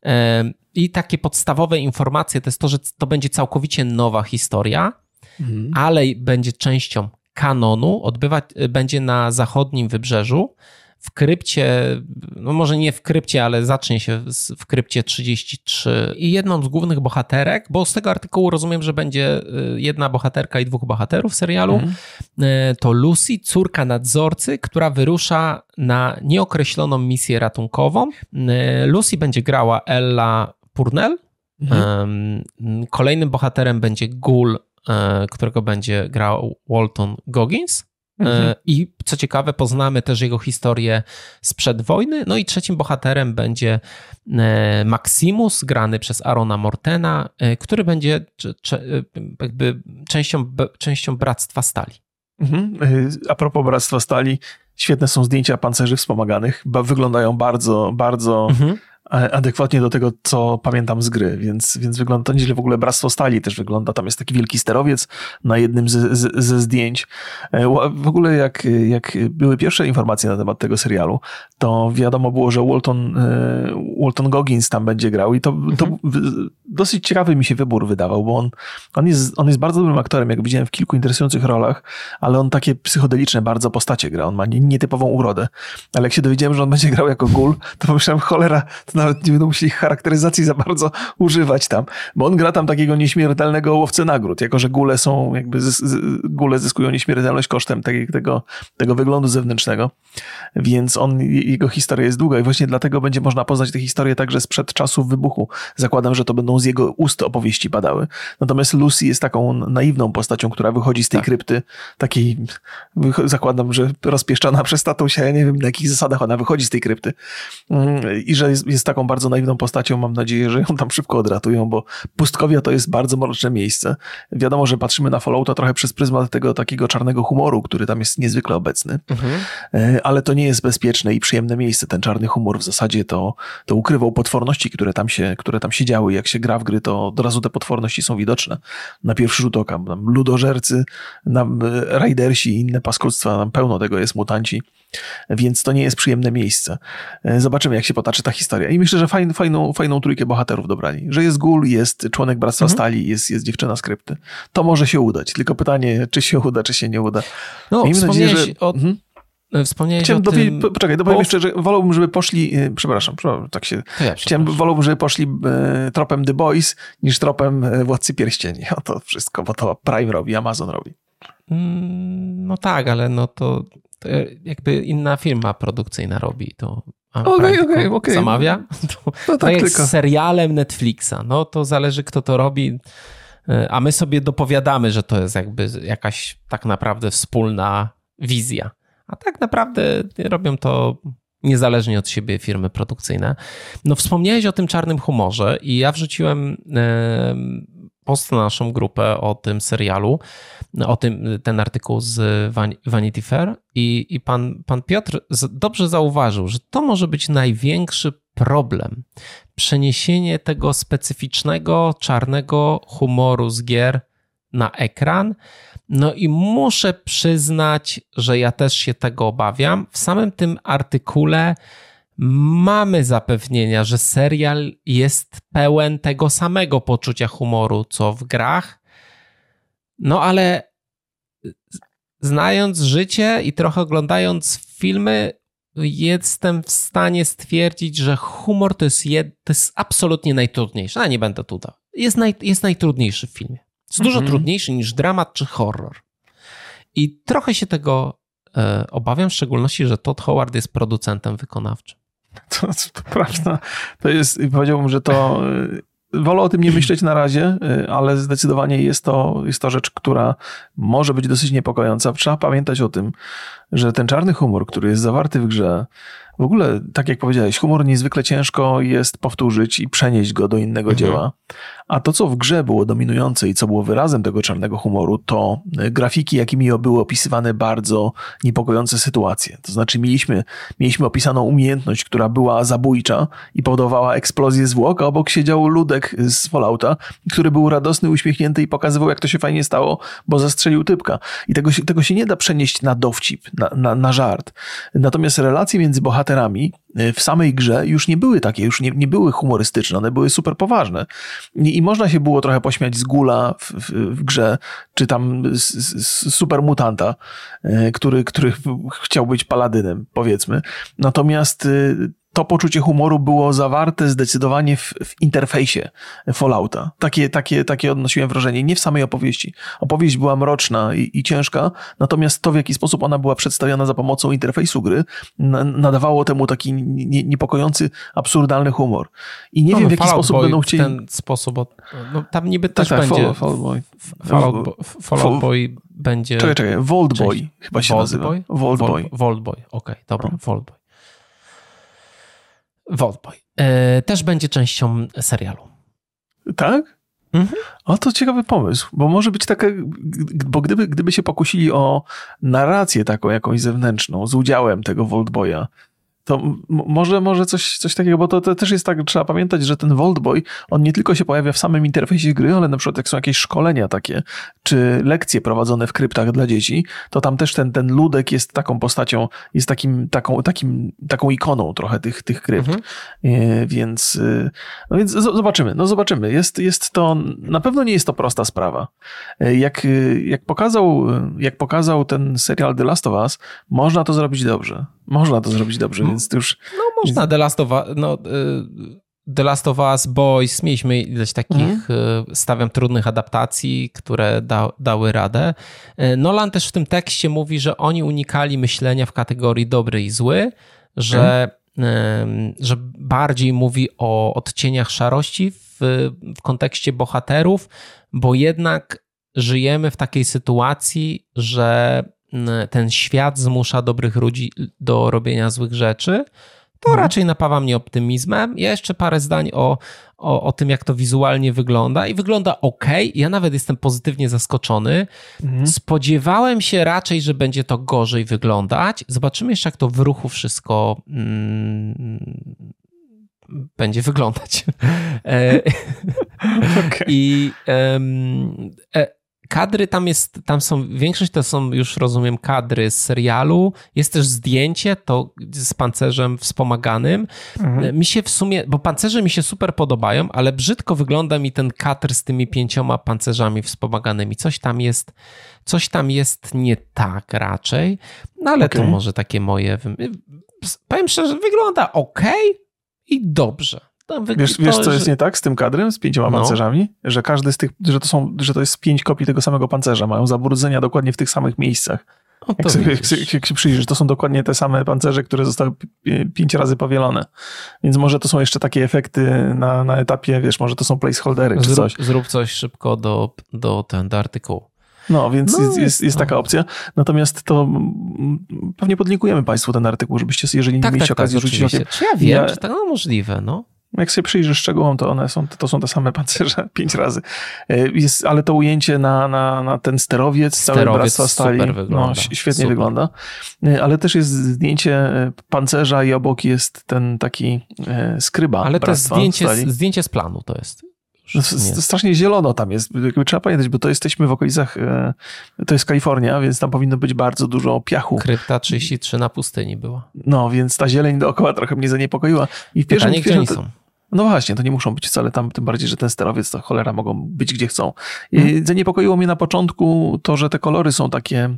E, I takie podstawowe informacje to jest to, że to będzie całkowicie nowa historia, mhm. ale będzie częścią kanonu, odbywać będzie na zachodnim wybrzeżu w krypcie, no może nie w krypcie, ale zacznie się w krypcie 33 i jedną z głównych bohaterek, bo z tego artykułu rozumiem, że będzie y, jedna bohaterka i dwóch bohaterów serialu, mhm. Y, to Lucy, córka nadzorcy, która wyrusza na nieokreśloną misję ratunkową. Y, Lucy będzie grała Ella Purnell. Mhm. Kolejnym bohaterem będzie Ghoul, którego będzie grał Walton Goggins. Mhm. E, I co ciekawe, poznamy też jego historię sprzed wojny. No i trzecim bohaterem będzie e, Maximus, grany przez Arona Mortena, e, który będzie jakby częścią, częścią Bractwa Stali. Mhm. A propos Bractwa Stali, świetne są zdjęcia pancerzy wspomaganych. Wyglądają bardzo, bardzo. Mhm adekwatnie do tego, co pamiętam z gry, więc, więc wygląda to nieźle. W ogóle Bractwo Stali też wygląda. Tam jest taki wielki sterowiec na jednym ze, ze, ze zdjęć. E, w ogóle jak, jak były pierwsze informacje na temat tego serialu, to wiadomo było, że Walton, e, Walton Goggins tam będzie grał i to, to mhm. dosyć ciekawy mi się wybór wydawał, bo on, on, jest, on jest bardzo dobrym aktorem, jak widziałem w kilku interesujących rolach, ale on takie psychodeliczne bardzo postacie gra. On ma nietypową urodę. Ale jak się dowiedziałem, że on będzie grał jako gul, to pomyślałem, cholera, to nawet nie będą musieli charakteryzacji za bardzo używać tam, bo on gra tam takiego nieśmiertelnego łowcę nagród, jako że gule są, jakby z, z, gule zyskują nieśmiertelność kosztem tego, tego, tego wyglądu zewnętrznego, więc on, jego historia jest długa i właśnie dlatego będzie można poznać tę historię także sprzed czasów wybuchu. Zakładam, że to będą z jego ust opowieści padały. Natomiast Lucy jest taką naiwną postacią, która wychodzi z tej tak. krypty, takiej, zakładam, że rozpieszczona przez tatusia, ja nie wiem na jakich zasadach ona wychodzi z tej krypty mm, i że jest, jest taką bardzo naiwną postacią. Mam nadzieję, że ją tam szybko odratują, bo pustkowia to jest bardzo mroczne miejsce. Wiadomo, że patrzymy na Fallouta trochę przez pryzmat tego takiego czarnego humoru, który tam jest niezwykle obecny. Mhm. E, ale to nie jest bezpieczne i przyjemne miejsce. Ten czarny humor w zasadzie to, to ukrywał potworności, które tam, się, które tam się działy. Jak się gra w gry, to od razu te potworności są widoczne. Na pierwszy rzut oka. Tam ludożercy, nam raidersi i inne paskudztwa, tam pełno tego jest, mutanci więc to nie jest przyjemne miejsce. E, zobaczymy, jak się potoczy ta historia. I myślę, że fajn, fajną, fajną trójkę bohaterów dobrali. Że jest Gul, jest członek Bractwa mhm. Stali, jest, jest dziewczyna skrypty. To może się udać. Tylko pytanie, czy się uda, czy się nie uda. No, Miejmy nadzieję, że... O... Mhm. Wspomniałeś Chciałem o tym... Poczekaj, dopowiem jeszcze, że wolałbym, żeby poszli, e, przepraszam, tak się, ja chciałem, wolałbym, żeby poszli e, tropem The Boys niż tropem Władcy Pierścieni. <laughs> O to wszystko, bo to Prime robi, Amazon robi. Mm, no tak, ale no to to jakby inna firma produkcyjna robi to. Okej, okej, okej. Zamawia. <laughs> To, no tak jest tylko. serialem Netflixa. No to zależy, kto to robi. A my sobie dopowiadamy, że to jest jakby jakaś tak naprawdę wspólna wizja. A tak naprawdę robią to niezależnie od siebie firmy produkcyjne. No wspomniałeś o tym czarnym humorze i ja wrzuciłem post na naszą grupę o tym serialu, o tym, ten artykuł z Vanity Fair i, i pan, pan Piotr dobrze zauważył, że to może być największy problem. Przeniesienie tego specyficznego, czarnego humoru z gier na ekran. No i muszę przyznać, że ja też się tego obawiam. W samym tym artykule mamy zapewnienia, że serial jest pełen tego samego poczucia humoru, co w grach. No ale znając życie i trochę oglądając filmy, jestem w stanie stwierdzić, że humor to jest, jed, to jest absolutnie najtrudniejszy. A nie będę tutaj. Jest, naj, jest najtrudniejszy w filmie. Jest mhm. dużo trudniejszy niż dramat czy horror. I trochę się tego e, obawiam, w szczególności, że Todd Howard jest producentem wykonawczym. <laughs> To, to prawda. To jest, powiedziałbym, że to wolę o tym nie myśleć na razie, y, ale zdecydowanie jest to, jest to rzecz, która może być dosyć niepokojąca. Trzeba pamiętać o tym, że ten czarny humor, który jest zawarty w grze, w ogóle, tak jak powiedziałeś, humor niezwykle ciężko jest powtórzyć i przenieść go do innego mhm. dzieła. A to, co w grze było dominujące i co było wyrazem tego czarnego humoru, to e, grafiki, jakimi były opisywane bardzo niepokojące sytuacje. To znaczy, mieliśmy, mieliśmy opisaną umiejętność, która była zabójcza i powodowała eksplozję zwłok, a obok siedział ludek z Fallouta, który był radosny, uśmiechnięty i pokazywał, jak to się fajnie stało, bo zastrzelił typka. I tego się, tego się nie da przenieść na dowcip, na, na, na żart. Natomiast relacje między bohaterami Y, w samej grze już nie były takie, już nie, nie były humorystyczne, one były super poważne. I, i można się było trochę pośmiać z Gula w, w, w grze, czy tam z, z super mutanta, y, który, który chciał być paladynem, powiedzmy. Natomiast y, to poczucie humoru było zawarte zdecydowanie w, w interfejsie Fallouta. Takie, takie, takie odnosiłem wrażenie, nie w samej opowieści. Opowieść była mroczna i, i ciężka, natomiast to, w jaki sposób ona była przedstawiona za pomocą interfejsu gry, nadawało temu taki nie, niepokojący, absurdalny humor. I nie no, wiem, w jaki sposób Boy będą chcieli... ten sposób, no, tam niby tak, też tak, będzie... Fall, Boy. Fallout, Bo, Fallout Boy będzie... Czekaj, czekaj, Vault Boy chyba się Vault nazywa. Boy? Vault Boy. Vault Boy, okej, okay, dobra, no. Vault Boy. Vaultboy. E, też będzie częścią serialu. Tak? Mhm. O, to ciekawy pomysł, bo może być takie, bo gdyby, gdyby się pokusili o narrację taką jakąś zewnętrzną z udziałem tego Voltboya, to może, może coś, coś takiego, bo to, to, też jest tak, trzeba pamiętać, że ten Boy, on nie tylko się pojawia w samym interfejsie gry, ale na przykład jak są jakieś szkolenia takie, czy lekcje prowadzone w kryptach dla dzieci, to tam też ten, ten ludek jest taką postacią, jest takim, taką, takim, taką ikoną trochę tych, tych krypt. Mhm. E, więc, e, no więc zobaczymy, no zobaczymy. Jest, jest to, na pewno nie jest to prosta sprawa. E, jak, jak, pokazał, jak pokazał ten serial The Last of Us, można to zrobić dobrze. Można to zrobić dobrze, więc to już... No można, The Last of Us, no, y, The Last of Us Boys, mieliśmy ileś takich. Y, stawiam, trudnych adaptacji, które da, dały radę. Y, Nolan też w tym tekście mówi, że oni unikali myślenia w kategorii dobry i zły, że, mhm. że bardziej mówi o odcieniach szarości w, w kontekście bohaterów, bo jednak żyjemy w takiej sytuacji, że ten świat zmusza dobrych ludzi do robienia złych rzeczy, to mhm. raczej napawa mnie optymizmem. Ja jeszcze parę zdań o, o, o tym, jak to wizualnie wygląda. I wygląda ok. Ja nawet jestem pozytywnie zaskoczony. Mhm. Spodziewałem się raczej, że będzie to gorzej wyglądać. Zobaczymy jeszcze, jak to w ruchu wszystko mm, będzie wyglądać. <laughs> E, <laughs> okay. I um, kadry tam jest, tam są, większość to są już rozumiem kadry z serialu, jest też zdjęcie to z pancerzem wspomaganym. Mhm. Mi się w sumie, bo pancerze mi się super podobają, ale brzydko wygląda mi ten kadr z tymi pięcioma pancerzami wspomaganymi. Coś tam jest, coś tam jest nie tak raczej, no ale okay. to może takie moje, powiem szczerze, wygląda ok i dobrze. Wiesz, wiesz, co jest nie tak z tym kadrem, z pięcioma no. pancerzami? Że każdy z tych, że to są, że to jest pięć kopii tego samego pancerza, mają zabrudzenia dokładnie w tych samych miejscach. O, jak, sobie, jak, jak, się przyjrzysz, to są dokładnie te same pancerze, które zostały pięć razy powielone. Więc może to są jeszcze takie efekty na, na etapie, wiesz, może to są placeholdery czy zrób, coś. Zrób coś szybko do, do, ten, do artykułu. No, więc no, jest, jest, jest, taka opcja. Natomiast to pewnie podlinkujemy Państwu ten artykuł, żebyście, jeżeli nie tak, mieliście tak, okazji tak, rzucić okiem. Czy ja wiem, ja, czy to no, możliwe, no. Jak sobie przyjrzysz szczegółom, to one są, to są te same pancerze <laughs> pięć razy. E, jest, ale to ujęcie na, na, na ten sterowiec, Sterowiec cały Bractwa Stali, super wygląda. no, świetnie Super. wygląda. E, Ale też jest zdjęcie e, pancerza i obok jest ten taki skryba Ale to zdjęcie, Stali. zdjęcie z planu to jest. No, strasznie zielono tam jest. Trzeba pamiętać, bo to jesteśmy w okolicach, to jest Kalifornia, więc tam powinno być bardzo dużo piachu. Krypta 33 na pustyni była. No, więc ta zieleń dookoła trochę mnie zaniepokoiła. I w pierwszym, Pytanie, w gdzie oni są? No właśnie, to nie muszą być wcale tam, tym bardziej, że ten sterowiec to cholera mogą być gdzie chcą. I Mhm. Zaniepokoiło mnie na początku to, że te kolory są takie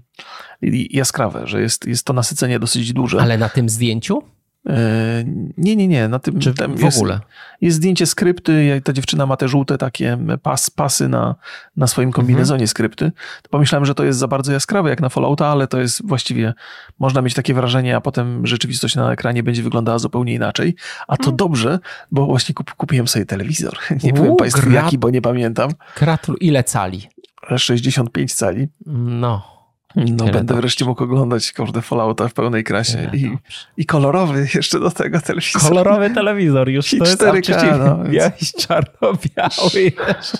jaskrawe, że jest, jest to nasycenie dosyć duże. Ale na tym zdjęciu? E, Nie, nie, nie. Na tym, Czy w jest, ogóle? Jest zdjęcie skrypty, ta dziewczyna ma te żółte takie pas, pasy na, na swoim kombinezonie skrypty. To pomyślałem, że to jest za bardzo jaskrawe jak na Fallouta, ale to jest właściwie, można mieć takie wrażenie, a potem rzeczywistość na ekranie będzie wyglądała zupełnie inaczej. A to dobrze, bo właśnie kup, kupiłem sobie telewizor. <laughs> Nie Uuu, powiem Państwu jaki, bo nie pamiętam. Gratul, ile cali? Ale 65 cali. No. No, będę dobrze. wreszcie mógł oglądać kurde Fallouta w pełnej krasie. I. I kolorowy jeszcze do tego telewizor. Kolorowy telewizor już I to jest 4K, a przeciwnie, no, <laughs> więc- czarno-biały jeszcze.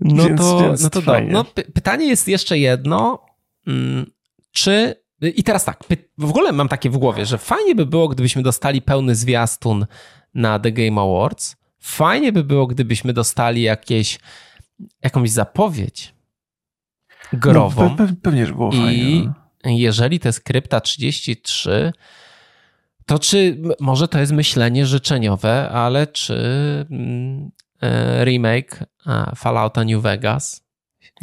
No Więc- to, więc no to fajnie. dobrze. No, py- pytanie jest jeszcze jedno. Mm, Czy. I teraz tak, w ogóle mam takie w głowie, że fajnie by było, gdybyśmy dostali pełny zwiastun na The Game Awards. Fajnie by było, gdybyśmy dostali jakieś, jakąś zapowiedź grową. No, pe, pe, pewnie, że było I fajnie. no. jeżeli to jest krypta 33, to czy może to jest myślenie życzeniowe, ale czy mm, e, remake e, Fallouta New Vegas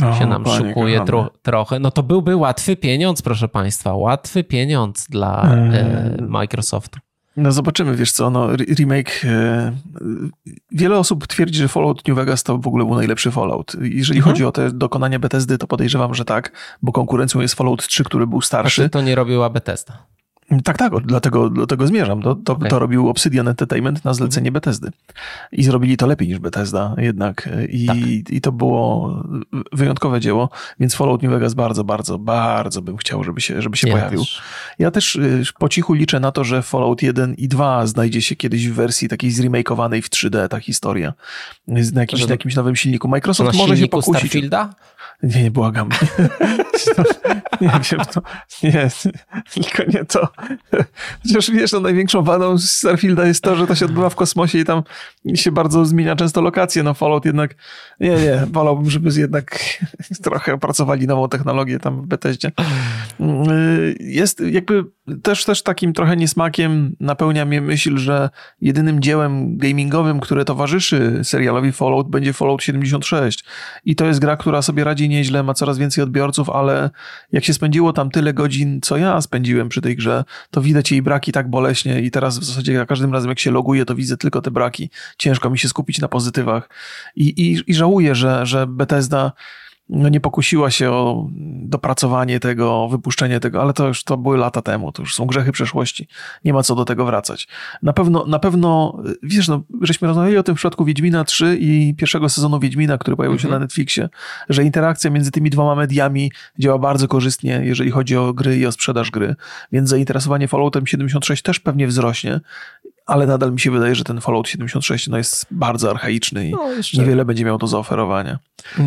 O, się nam szukuje tro, trochę, no to byłby łatwy pieniądz, proszę Państwa, łatwy pieniądz dla Eee. e, Microsoftu. No zobaczymy, wiesz co, no re- remake... E, wiele osób twierdzi, że Fallout New Vegas to w ogóle był najlepszy Fallout. Jeżeli Mhm. chodzi o te dokonania Bethesdy, to podejrzewam, że tak, bo konkurencją jest Fallout 3, który był A starszy. czy to nie robiła Bethesda? Tak, tak, dlatego, dlatego zmierzam. To, to, Okej. to robił Obsidian Entertainment na zlecenie Bethesdy. I zrobili to lepiej niż Bethesda jednak. I, Tak. I to było wyjątkowe dzieło, więc Fallout New Vegas bardzo, bardzo, bardzo bym chciał, żeby się, żeby się Ja pojawił. też. Ja też y, po cichu liczę na to, że Fallout 1 i 2 znajdzie się kiedyś w wersji takiej zremakeowanej w 3D, ta historia. Z- Na jakimś, na jakimś nowym silniku. Microsoft na może się pokusić. Starfielda? Nie, nie, błagam. <laughs> nie wiem, to, nie, tylko nie to. <laughs> Chociaż wiesz, no największą wadą Starfielda jest to, że to się odbywa w kosmosie i tam się bardzo zmienia często lokacje. No Fallout jednak, nie, nie, wolałbym, żeby jednak <laughs> trochę opracowali nową technologię tam w Bethesdzie. Y, Jest jakby też, też takim trochę niesmakiem napełnia mnie myśl, że jedynym dziełem gamingowym, które towarzyszy serialowi Fallout będzie Fallout 76. I to jest gra, która sobie radzi nieźle, ma coraz więcej odbiorców, ale jak się spędziło tam tyle godzin, co ja spędziłem przy tej grze, to widać jej braki tak boleśnie i teraz w zasadzie za każdym razem jak się loguję, to widzę tylko te braki. Ciężko mi się skupić na pozytywach. I, i, i żałuję, że, że Bethesda no nie pokusiła się o dopracowanie tego, wypuszczenie tego, ale to już to były lata temu, to już są grzechy przeszłości. Nie ma co do tego wracać. Na pewno, na pewno, wiesz, no, żeśmy rozmawiali o tym w przypadku Wiedźmina 3 i pierwszego sezonu Wiedźmina, który pojawił się Mhm. na Netflixie, że interakcja między tymi dwoma mediami działa bardzo korzystnie, jeżeli chodzi o gry i o sprzedaż gry, więc zainteresowanie Falloutem 76 też pewnie wzrośnie, ale nadal mi się wydaje, że ten Fallout 76 no, jest bardzo archaiczny i No, niewiele będzie miał do zaoferowania.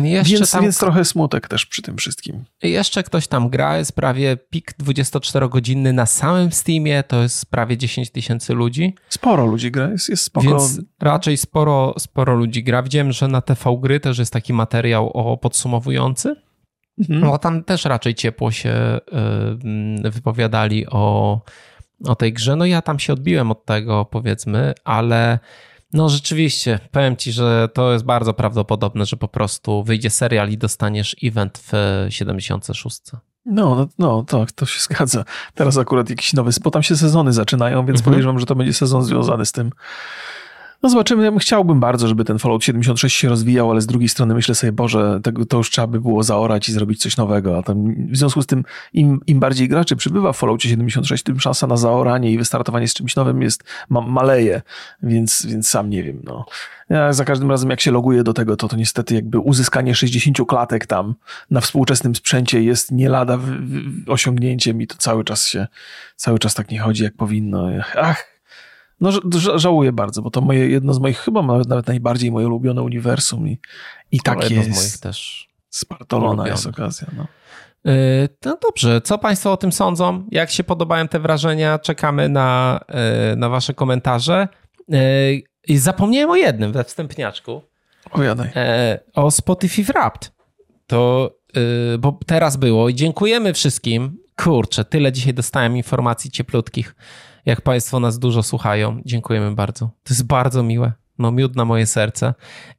jeszcze Więc, tam więc trochę smutek też przy tym wszystkim. Jeszcze ktoś tam gra, jest prawie pik 24-godzinny na samym Steamie, to jest prawie 10 tysięcy ludzi, Sporo ludzi gra, jest, jest spoko. więc raczej sporo, sporo ludzi gra. Widziałem, że na TV Gry też jest taki materiał o podsumowujący, Mhm. no tam też raczej ciepło się y, wypowiadali o, o tej grze. No ja tam się odbiłem od tego, powiedzmy, ale no rzeczywiście, powiem ci, że to jest bardzo prawdopodobne, że po prostu wyjdzie serial i dostaniesz event w 76. No, no, no, tak, to się zgadza. Teraz akurat jakiś nowy, bo tam się sezony zaczynają, więc Mhm. podejrzewam, że to będzie sezon związany z tym. No zobaczymy, ja bym chciałbym bardzo, żeby ten Fallout 76 się rozwijał, ale z drugiej strony myślę sobie, Boże, tego, to już trzeba by było zaorać i zrobić coś nowego, a tam w związku z tym im, im bardziej graczy przybywa w Falloutie 76, tym szansa na zaoranie i wystartowanie z czymś nowym jest, ma, maleje, więc, więc sam nie wiem, no. Ja za każdym razem jak się loguję do tego, to to niestety jakby uzyskanie 60 klatek tam na współczesnym sprzęcie jest nie lada w, w, osiągnięciem i to cały czas się, cały czas tak nie chodzi jak powinno. Ach, No ża żałuję bardzo, bo to moje, jedno z moich, chyba nawet najbardziej moje ulubione uniwersum i, i tak jest. Jedno z moich też. Spartolona jest okazja, no. Yy, no dobrze, co Państwo o tym sądzą? Jak się podobają te wrażenia? Czekamy na, yy, na Wasze komentarze. Yy, I zapomniałem o jednym we wstępniaczku. Opowiadaj. O Spotify Wrapped. To, bo teraz było i dziękujemy wszystkim. Kurczę, tyle dzisiaj dostałem informacji cieplutkich. Jak Państwo nas dużo słuchają, dziękujemy bardzo. To jest bardzo miłe no miód na moje serce.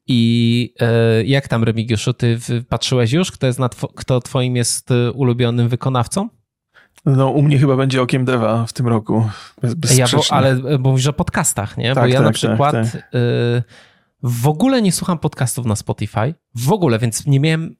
I e, jak tam, Remigiuszu, ty patrzyłeś już, kto, jest na two, kto twoim jest e, ulubionym wykonawcą? No, u mnie chyba będzie okiem Deva w tym roku. Bez, ja, bo, ale e, bo mówisz o podcastach, nie? Tak, bo ja tak, na tak, przykład tak, tak. w ogóle nie słucham podcastów na Spotify. W ogóle, więc nie miałem,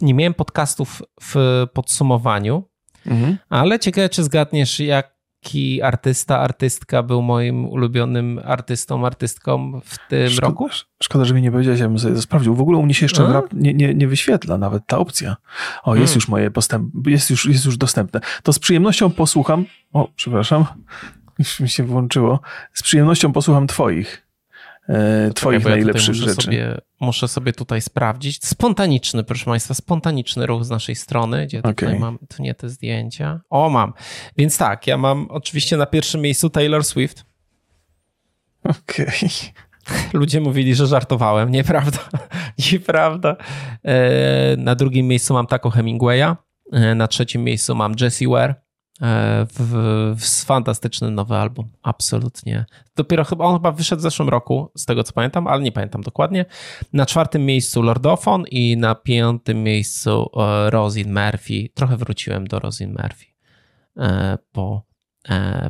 nie miałem podcastów w podsumowaniu. Mhm. Ale ciekawe, czy zgadniesz, jak jaki artysta, artystka był moim ulubionym artystą, artystką w tym szkoda, roku? Szkoda, że mi nie powiedziałeś, ja bym sobie to sprawdził. W ogóle u mnie się jeszcze rap nie, nie, nie wyświetla nawet ta opcja. O, jest hmm. już moje postęp, jest już, jest już dostępne. To z przyjemnością posłucham, o, przepraszam, <laughs> już mi się włączyło, z przyjemnością posłucham twoich. E, twoich Czekaj, najlepszych muszę rzeczy. Sobie, muszę sobie tutaj sprawdzić. Spontaniczny, proszę Państwa, spontaniczny ruch z naszej strony. Gdzie okay. tutaj mam, tu nie te zdjęcia. O, mam. Więc tak, ja mam oczywiście na pierwszym miejscu Taylor Swift. Okej. Okay. <laughs> Ludzie mówili, że żartowałem. Nieprawda. <laughs> Nieprawda. E, na drugim miejscu mam Taco Hemingwaya. E, na trzecim miejscu mam Jessie Ware. E, w, w fantastyczny nowy album. Absolutnie. Dopiero chyba on chyba wyszedł w zeszłym roku, z tego co pamiętam, ale nie pamiętam dokładnie. Na czwartym miejscu Lordofon i na piątym miejscu e, Rosin Murphy. Trochę wróciłem do Rosin Murphy e, po,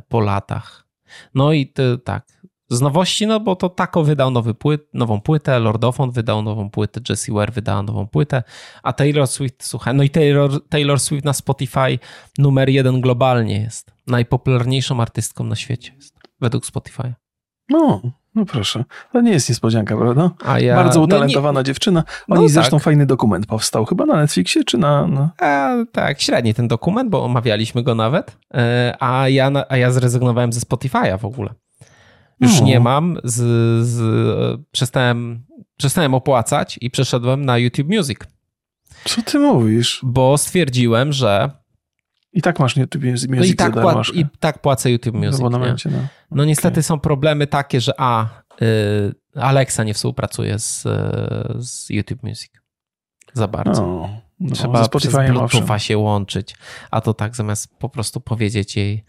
po latach. No i to, tak, z nowości, no bo to Taco wydał nowy płyt, nową płytę, Lordofon wydał nową płytę, Jessie Ware wydała nową płytę, a Taylor Swift, słuchaj, no i Taylor, Taylor Swift na Spotify numer jeden globalnie jest. Najpopularniejszą artystką na świecie jest, według Spotify. No, no proszę. To nie jest niespodzianka, prawda? Ja, Bardzo no utalentowana no dziewczyna. O no zresztą tak. fajny dokument powstał, chyba na Netflixie, czy na... na... A, tak, średni ten dokument, bo omawialiśmy go nawet, e, a ja, a ja zrezygnowałem ze Spotify'a w ogóle już no. nie mam, z, z, przestałem, przestałem opłacać i przeszedłem na YouTube Music. Co ty mówisz? Bo stwierdziłem, że i tak masz YouTube Music no i, tak pła- I tak płacę YouTube Music. No, nie? No. no niestety okay. są problemy takie, że a, y, Alexa nie współpracuje z, z YouTube Music za bardzo. No, no, Trzeba przez Bluetootha się łączyć, a to tak zamiast po prostu powiedzieć jej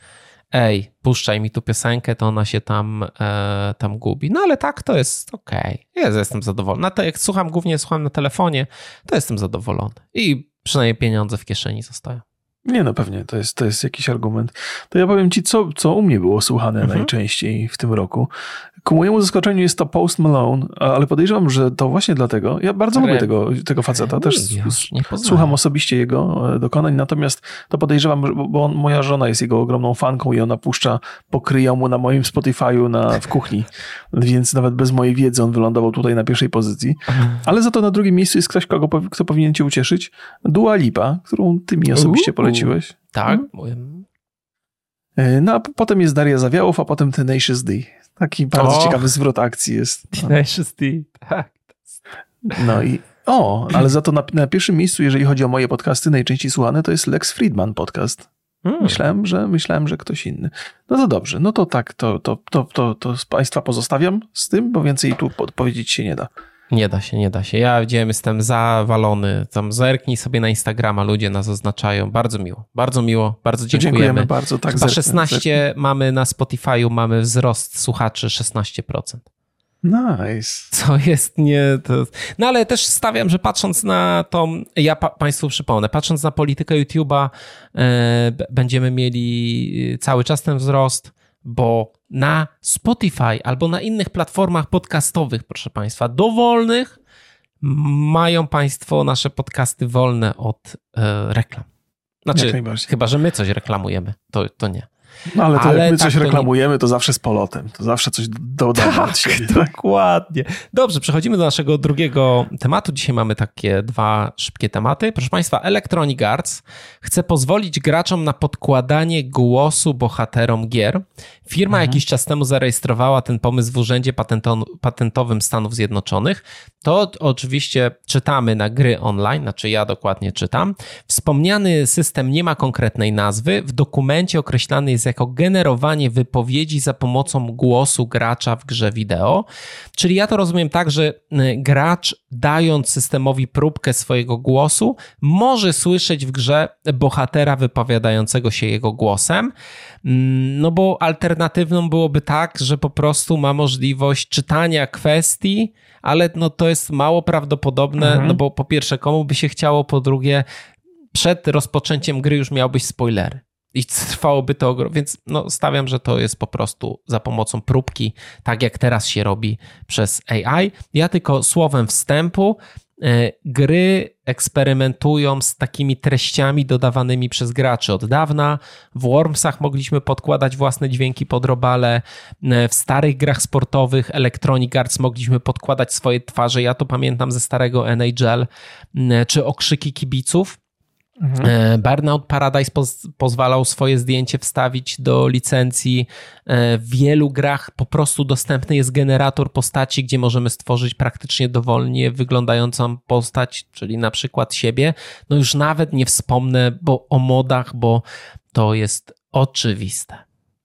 ej, puszczaj mi tu piosenkę, to ona się tam, e, tam gubi. No ale tak, to jest okej. Okay. Ja jestem zadowolony. Na to, jak słucham, głównie słucham na telefonie, to jestem zadowolony. I przynajmniej pieniądze w kieszeni zostają. Nie, no pewnie, to jest, to jest jakiś argument. To ja powiem ci, co, co u mnie było słuchane mhm. najczęściej w tym roku. Ku mojemu zaskoczeniu jest to Post Malone, ale podejrzewam, że to właśnie dlatego. Ja bardzo lubię tego, tego faceta, też słucham osobiście jego e, dokonań, natomiast to podejrzewam, bo on, moja żona jest jego ogromną fanką i ona puszcza pokryją mu na moim Spotify'u na, w kuchni, więc nawet bez mojej wiedzy on wylądował tutaj na pierwszej pozycji. Ale za to na drugim miejscu jest ktoś, kogo, kto powinien cię ucieszyć. Dua Lipa, którą ty mi osobiście poleciłeś. Tak. Hmm? No a potem jest Daria Zawiałów, a potem Tenacious D. Taki bardzo o, ciekawy zwrot akcji jest. <laughs> Tenacious D, tak. No i o, ale za to na, na, pierwszym miejscu, jeżeli chodzi o moje podcasty, najczęściej słuchane, to jest Lex Friedman podcast. Hmm. Myślałem, że myślałem, że ktoś inny. No to dobrze, no to tak, to, to, to, to, to Państwa pozostawiam z tym, bo więcej tu podpowiedzieć się nie da. Nie da się, nie da się. Ja widziałem, jestem zawalony. Tam zerknij sobie na Instagrama, ludzie nas oznaczają. Bardzo miło, bardzo miło, bardzo dziękujemy. Dziękujemy bardzo, tak. Chyba 16 zerknę. mamy na Spotify'u, mamy wzrost słuchaczy 16%. Nice. Co jest nie. To... No ale też stawiam, że patrząc na tą. Ja pa, Państwu przypomnę, patrząc na politykę YouTube'a, e, będziemy mieli cały czas ten wzrost, bo na Spotify albo na innych platformach podcastowych, proszę Państwa, dowolnych, mają Państwo nasze podcasty wolne od e, reklam. Znaczy, chyba, że my coś reklamujemy, to, to nie. No ale to ale jak my tak coś reklamujemy, to zawsze z polotem. To zawsze coś dodamy tak, od siebie. <laughs> Dokładnie. Dobrze, przechodzimy do naszego drugiego tematu. Dzisiaj mamy takie dwa szybkie tematy. Proszę Państwa, Electronic Arts chce pozwolić graczom na podkładanie głosu bohaterom gier. Firma mhm. jakiś czas temu zarejestrowała ten pomysł w Urzędzie Patentowym Stanów Zjednoczonych. To oczywiście czytamy na gry online, znaczy ja dokładnie czytam. Wspomniany system nie ma konkretnej nazwy. W dokumencie określany jest jako generowanie wypowiedzi za pomocą głosu gracza w grze wideo. Czyli ja to rozumiem tak, że y, gracz dając systemowi próbkę swojego głosu, może słyszeć w grze bohatera wypowiadającego się jego głosem. Mm, no bo alternatywną byłoby tak, że po prostu ma możliwość czytania kwestii, ale no to jest mało prawdopodobne, mhm. no bo po pierwsze, komu by się chciało, po drugie, przed rozpoczęciem gry już miałbyś spoilery. I trwałoby to, więc no, stawiam, że to jest po prostu za pomocą próbki, tak jak teraz się robi przez AI. Ja tylko słowem wstępu E, gry eksperymentują z takimi treściami dodawanymi przez graczy od dawna. W Wormsach mogliśmy podkładać własne dźwięki pod robale. E, w starych grach sportowych Electronic Arts mogliśmy podkładać swoje twarze. Ja to pamiętam ze starego NHL e, czy okrzyki kibiców. Mhm. E, Burnout Paradise poz pozwalał swoje zdjęcie wstawić do licencji. E, w wielu grach po prostu dostępny jest generator postaci, gdzie możemy stworzyć praktycznie dowolnie wyglądającą postać, czyli na przykład siebie. No już nawet nie wspomnę bo, o modach, bo to jest oczywiste.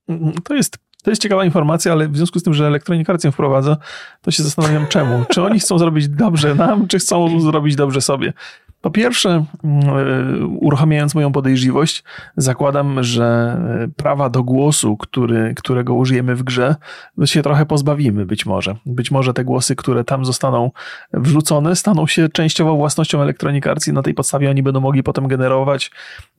Mhm, to jest to jest ciekawa informacja, ale w związku z tym, że Electronic Arts ją wprowadza, to się zastanawiam czemu. Czy oni chcą zrobić dobrze nam, czy chcą zrobić dobrze sobie? Po pierwsze, mm, e, uruchamiając moją podejrzliwość, zakładam, że e, prawa do głosu, który, którego użyjemy w grze, się trochę pozbawimy być może. Być może te głosy, które tam zostaną wrzucone, staną się częściowo własnością Electronic i na tej podstawie oni będą mogli potem generować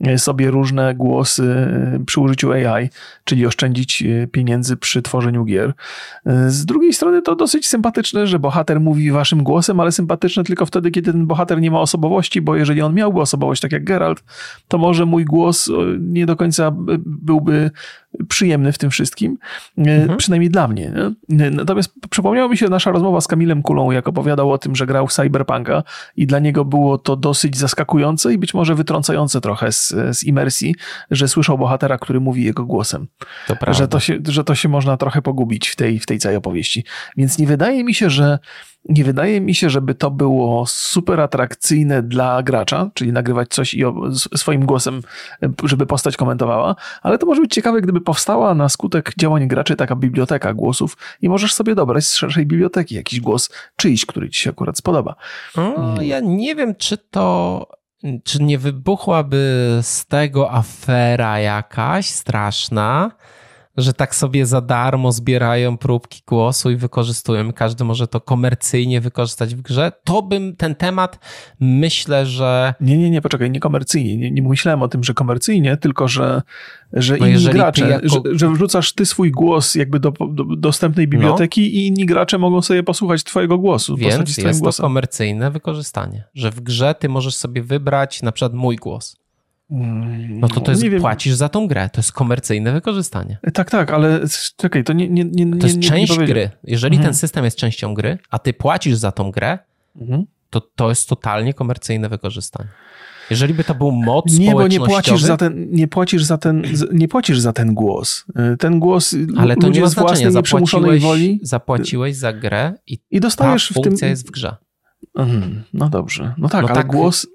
e, sobie różne głosy przy użyciu AI, czyli oszczędzić pieniędzy przy tworzeniu gier. Z drugiej strony to dosyć sympatyczne, że bohater mówi waszym głosem, ale sympatyczne tylko wtedy, kiedy ten bohater nie ma osobowości, osobowości, bo jeżeli on miałby osobowość tak jak Geralt, to może mój głos nie do końca byłby przyjemny w tym wszystkim, e, mhm. przynajmniej dla mnie. Natomiast przypomniała mi się nasza rozmowa z Kamilem Kulą, jak opowiadał o tym, że grał w Cyberpunka i dla niego było to dosyć zaskakujące i być może wytrącające trochę z, z imersji, że słyszał bohatera, który mówi jego głosem. To że, to się, że to się można trochę pogubić w tej, w tej całej opowieści. Więc nie wydaje mi się, że nie wydaje mi się, żeby to było super atrakcyjne dla gracza, czyli nagrywać coś i swoim głosem, żeby postać komentowała, ale to może być ciekawe, gdyby powstała na skutek działań graczy taka biblioteka głosów i możesz sobie dobrać z szerszej biblioteki jakiś głos czyjś, który ci się akurat spodoba. O, ja nie wiem, czy to czy nie wybuchłaby z tego afera jakaś straszna, że tak sobie za darmo zbierają próbki głosu i wykorzystują. Każdy może to komercyjnie wykorzystać w grze. To bym ten temat myślę, że. Nie, nie, nie, poczekaj, nie komercyjnie. Nie, nie myślałem o tym, że komercyjnie, tylko że, że no inni gracze, jako... że, że wrzucasz ty swój głos jakby do, do dostępnej no. biblioteki no. i inni gracze mogą sobie posłuchać twojego głosu. Więc jest to komercyjne wykorzystanie, że w grze ty możesz sobie wybrać na przykład mój głos. No to to jest, nie płacisz za tą grę, to jest komercyjne wykorzystanie. Tak, tak, ale czekaj, to nie... nie, nie to jest część gry. Jeżeli mhm. ten system jest częścią gry, a ty płacisz za tą grę, mhm. to to jest totalnie komercyjne wykorzystanie. Jeżeli by to był moc Nie, bo nie płacisz za ten, nie płacisz za ten, nie płacisz za ten głos. Ten głos Ale to nie ma znaczenia. Zapłaciłeś, woli. zapłaciłeś za grę i, i dostajesz ta funkcja w tym... jest w grze. Mhm, no dobrze. No tak, no ale tak, głos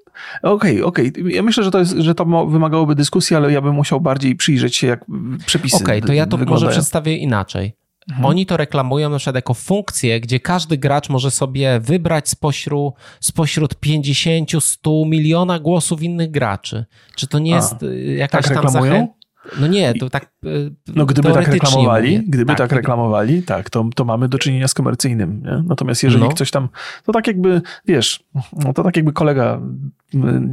Okej, okay, okej. Okay. Ja myślę, że to, jest, że to wymagałoby dyskusji, ale ja bym musiał bardziej przyjrzeć się, jak przepisy Okej, okay, to ja to wyglądają. może przedstawię inaczej. Mhm. Oni to reklamują na przykład jako funkcję, gdzie każdy gracz może sobie wybrać spośród, spośród 50, 100 miliona głosów innych graczy. Czy to nie jest A, jakaś tak tam zachęta? No nie, to tak. E, no gdyby tak reklamowali, mówię. gdyby tak, tak reklamowali, tak, to, to mamy do czynienia z komercyjnym. Nie? Natomiast jeżeli no. ktoś tam, to tak jakby, wiesz, no to tak jakby kolega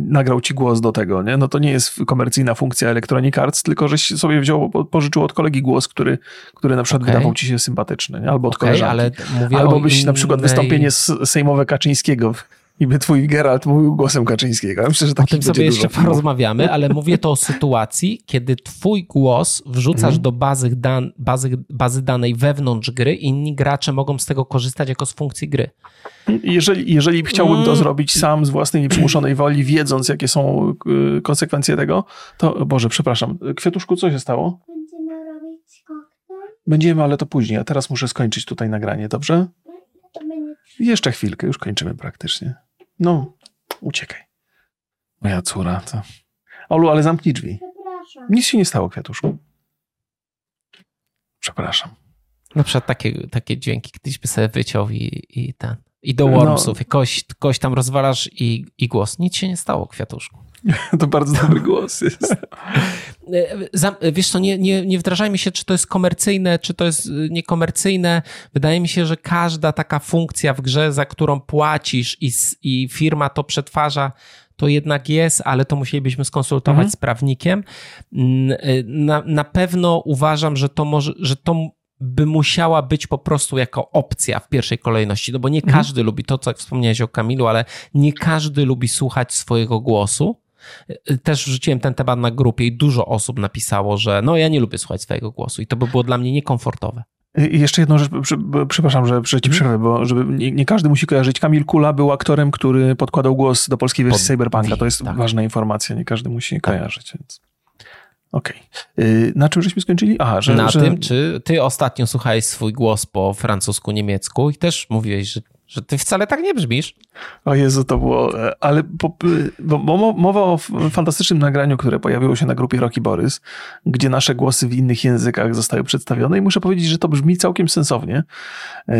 nagrał ci głos do tego, nie? No to nie jest komercyjna funkcja Electronic Arts, tylko żeś sobie wziął, pożyczył od kolegi głos, który, który na przykład okay. wydawał ci się sympatyczny, nie? albo od okay, koleżanki. Ale mówię Albo byś na przykład wystąpienie sejmowe Kaczyńskiego I by twój Geralt mówił głosem Kaczyńskiego. Ja myślę, że o tym sobie jeszcze porozmawiamy, ale mówię to o sytuacji, kiedy twój głos wrzucasz mhm. do bazy, dan, bazy, bazy danej wewnątrz gry i inni gracze mogą z tego korzystać jako z funkcji gry. Jeżeli, jeżeli chciałbym to mm. zrobić sam z własnej nieprzymuszonej woli, wiedząc jakie są y, konsekwencje tego, to Boże, przepraszam. Kwiatuszku, co się stało? Będziemy robić koktajl? Będziemy, ale to później. A teraz muszę skończyć tutaj nagranie, dobrze? Jeszcze chwilkę, już kończymy praktycznie. No, uciekaj. Moja córa, to... Olu, ale zamknij drzwi. Przepraszam. Nic się nie stało, kwiatuszku. Przepraszam. Na przykład takie, takie dźwięki kiedyś by sobie wyciął i, i ten. I do Wormsów, no. i kość, kość tam rozwalasz i, i głos. Nic się nie stało, kwiatuszku. <laughs> To bardzo dobry głos jest. <laughs> Wiesz co, nie, nie, nie wdrażajmy się, czy to jest komercyjne, czy to jest y, niekomercyjne. Wydaje mi się, że każda taka funkcja w grze, za którą płacisz i, i firma to przetwarza, to jednak jest, ale to musielibyśmy skonsultować mhm. z prawnikiem. Y, na, na pewno uważam, że to może, że to by musiała być po prostu jako opcja w pierwszej kolejności, no bo nie mhm. każdy lubi to, co wspomniałeś o Kamilu, ale nie każdy lubi słuchać swojego głosu. Też wrzuciłem ten temat na grupie i dużo osób napisało, że no ja nie lubię słuchać swojego głosu i to by było dla mnie niekomfortowe. I jeszcze jedną rzecz, przepraszam, że, że ci mhm. przerwę, bo żeby nie, nie, każdy musi kojarzyć. Kamil Kula był aktorem, który podkładał głos do polskiej wersji Pod... Cyberpunka. To jest tak. ważna informacja, nie każdy musi tak. kojarzyć. Więc... Okej. Okay. Na czym żeśmy skończyli? Aha, że... Na że... tym, czy ty ostatnio słuchałeś swój głos po francusku, niemiecku i też mówiłeś, że że ty wcale tak nie brzmisz. O Jezu, to było... E, ale po, bo, bo mowa o fantastycznym nagraniu, które pojawiło się na grupie Rocky Borys, gdzie nasze głosy w innych językach zostały przedstawione i muszę powiedzieć, że to brzmi całkiem sensownie. A.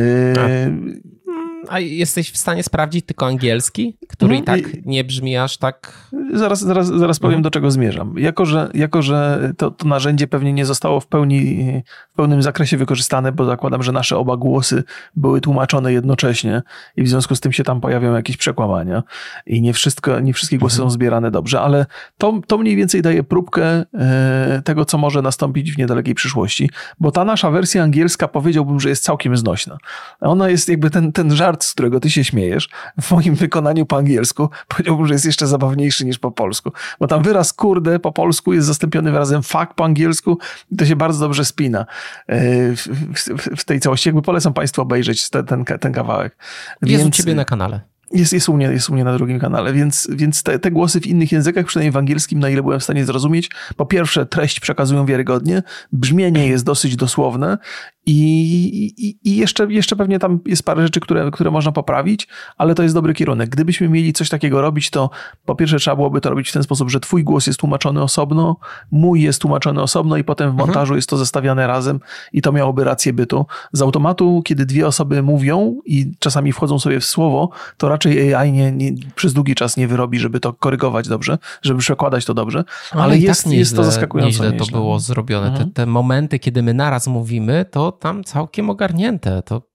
A jesteś w stanie sprawdzić tylko angielski, który no, i tak nie brzmi aż tak. Zaraz, zaraz, zaraz powiem, mhm. do czego zmierzam. Jako, że, jako, że to, to narzędzie pewnie nie zostało w pełni, w pełnym zakresie wykorzystane, bo zakładam, że nasze oba głosy były tłumaczone jednocześnie i w związku z tym się tam pojawią jakieś przekłamania i nie, wszystko, nie wszystkie głosy mhm. są zbierane dobrze, ale to, to mniej więcej daje próbkę e, tego, co może nastąpić w niedalekiej przyszłości, bo ta nasza wersja angielska powiedziałbym, że jest całkiem znośna. Ona jest jakby ten, ten żart żart, z którego ty się śmiejesz, w moim wykonaniu po angielsku powiedziałbym, że jest jeszcze zabawniejszy niż po polsku. Bo tam wyraz kurde po polsku jest zastąpiony wyrazem fuck po angielsku i to się bardzo dobrze spina e, w, w, w tej całości. Jakby polecam Państwu obejrzeć ten, ten, ten kawałek. Jest Więc... u ciebie na kanale. Jest, jest, u mnie, jest u mnie na drugim kanale, więc, więc te, te, głosy w innych językach, przynajmniej w angielskim, na ile byłem w stanie zrozumieć, po pierwsze treść przekazują wiarygodnie, brzmienie jest dosyć dosłowne i, i, I, jeszcze, jeszcze pewnie tam jest parę rzeczy, które, które można poprawić, ale to jest dobry kierunek. Gdybyśmy mieli coś takiego robić, to po pierwsze trzeba byłoby to robić w ten sposób, że twój głos jest tłumaczony osobno, mój jest tłumaczony osobno i potem w mhm. montażu mhm. jest to zestawiane razem i to miałoby rację bytu. Z automatu, kiedy dwie osoby mówią i czasami wchodzą sobie w słowo, to raczej AI nie, nie, przez długi czas nie wyrobi, żeby to korygować dobrze, żeby przekładać to dobrze, ale, ale jest, tak jest to zaskakująco nieźle. to było zrobione. Mhm. Te, te momenty, kiedy my naraz mówimy, to tam całkiem ogarnięte. To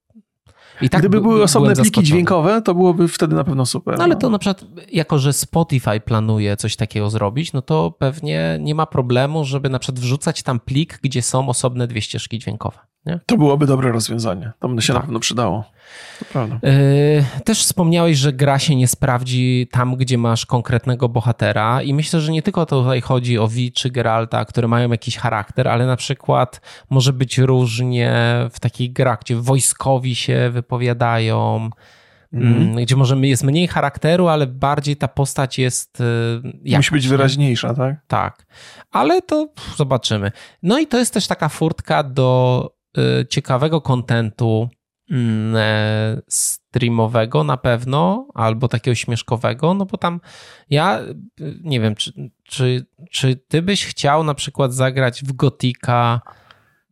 i tak Gdyby były osobne pliki dźwiękowe, to byłoby wtedy na pewno super. No ale no. to na przykład, jako że Spotify planuje coś takiego zrobić, no to pewnie nie ma problemu, żeby na przykład wrzucać tam plik, gdzie są osobne dwie ścieżki dźwiękowe. Nie? To byłoby dobre rozwiązanie. To by się tak. na pewno przydało. To prawda. Yy, też wspomniałeś, że gra się nie sprawdzi tam, gdzie masz konkretnego bohatera i myślę, że nie tylko tutaj chodzi o Vi czy Geralta, które mają jakiś charakter, ale na przykład może być różnie w takich grach, gdzie wojskowi się wypowiadają, Mm. gdzie może jest mniej charakteru, ale bardziej ta postać jest. Jakaś, Musi być wyraźniejsza, tak? Tak. Ale to pff, zobaczymy. No i to jest też taka furtka do ciekawego kontentu mm, e, streamowego na pewno, albo takiego śmieszkowego, no bo tam ja y, nie wiem, czy, czy, czy ty byś chciał na przykład zagrać w Gotika,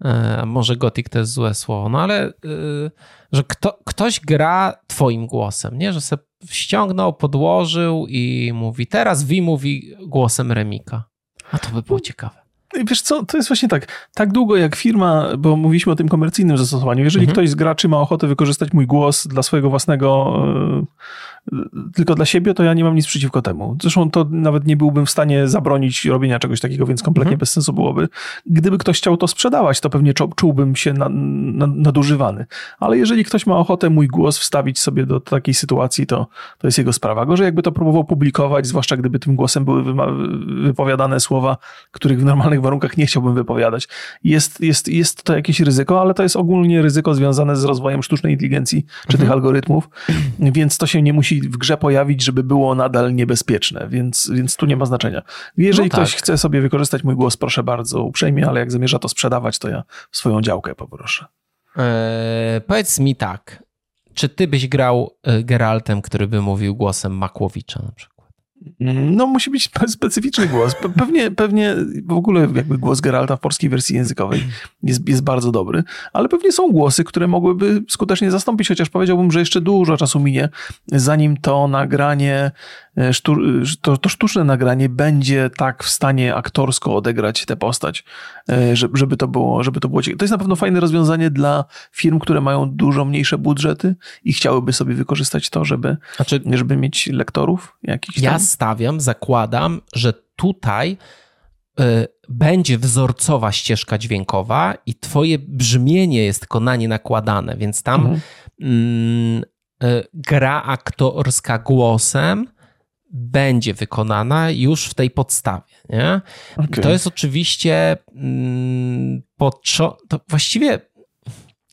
e, może Gothic to jest złe słowo, no ale y, że kto, ktoś gra twoim głosem, nie? Że se ściągnął, podłożył i mówi, teraz Wi mówi głosem Remika. A to by było ciekawe. Wiesz co, to jest właśnie tak. Tak długo jak firma, bo mówiliśmy o tym komercyjnym zastosowaniu, jeżeli Mhm. ktoś z graczy ma ochotę wykorzystać mój głos dla swojego własnego, e, tylko dla siebie, to ja nie mam nic przeciwko temu. Zresztą to nawet nie byłbym w stanie zabronić robienia czegoś takiego, więc kompletnie Mhm. bez sensu byłoby. Gdyby ktoś chciał to sprzedawać, to pewnie czu- czułbym się na, na, nadużywany. Ale jeżeli ktoś ma ochotę mój głos wstawić sobie do takiej sytuacji, to, to jest jego sprawa. Gorzej jakby to próbował publikować, zwłaszcza gdyby tym głosem były wypowiadane słowa, których w normalnych warunkach nie chciałbym wypowiadać. Jest, jest, jest to jakieś ryzyko, ale to jest ogólnie ryzyko związane z rozwojem sztucznej inteligencji czy tych algorytmów, więc to się nie musi w grze pojawić, żeby było nadal niebezpieczne, więc, więc tu nie ma znaczenia. Jeżeli No tak. ktoś chce sobie wykorzystać mój głos, proszę bardzo uprzejmie, ale jak zamierza to sprzedawać, to ja swoją działkę poproszę. Eee, powiedz mi tak, czy ty byś grał e, Geraltem, który by mówił głosem Makłowicza na przykład? No, musi być spe- <laughs> specyficzny głos. Pe- Pewnie, pewnie w ogóle jakby głos Geralta w polskiej wersji językowej jest, jest bardzo dobry, ale pewnie są głosy, które mogłyby skutecznie zastąpić, chociaż powiedziałbym, że jeszcze dużo czasu minie, zanim to nagranie, e, sztu, to, to sztuczne nagranie będzie tak w stanie aktorsko odegrać tę postać, e, że- żeby to było, żeby to było ciekawe. To jest na pewno fajne rozwiązanie dla firm, które mają dużo mniejsze budżety i chciałyby sobie wykorzystać to, żeby, Znaczy, żeby mieć lektorów jakichś tam. ja stawiam, zakładam, że tutaj y, będzie wzorcowa ścieżka dźwiękowa i twoje brzmienie jest tylko na nie nakładane, więc tam Mhm. mm, y, gra aktorska głosem będzie wykonana już w tej podstawie, nie? Okej. To jest oczywiście mm, to właściwie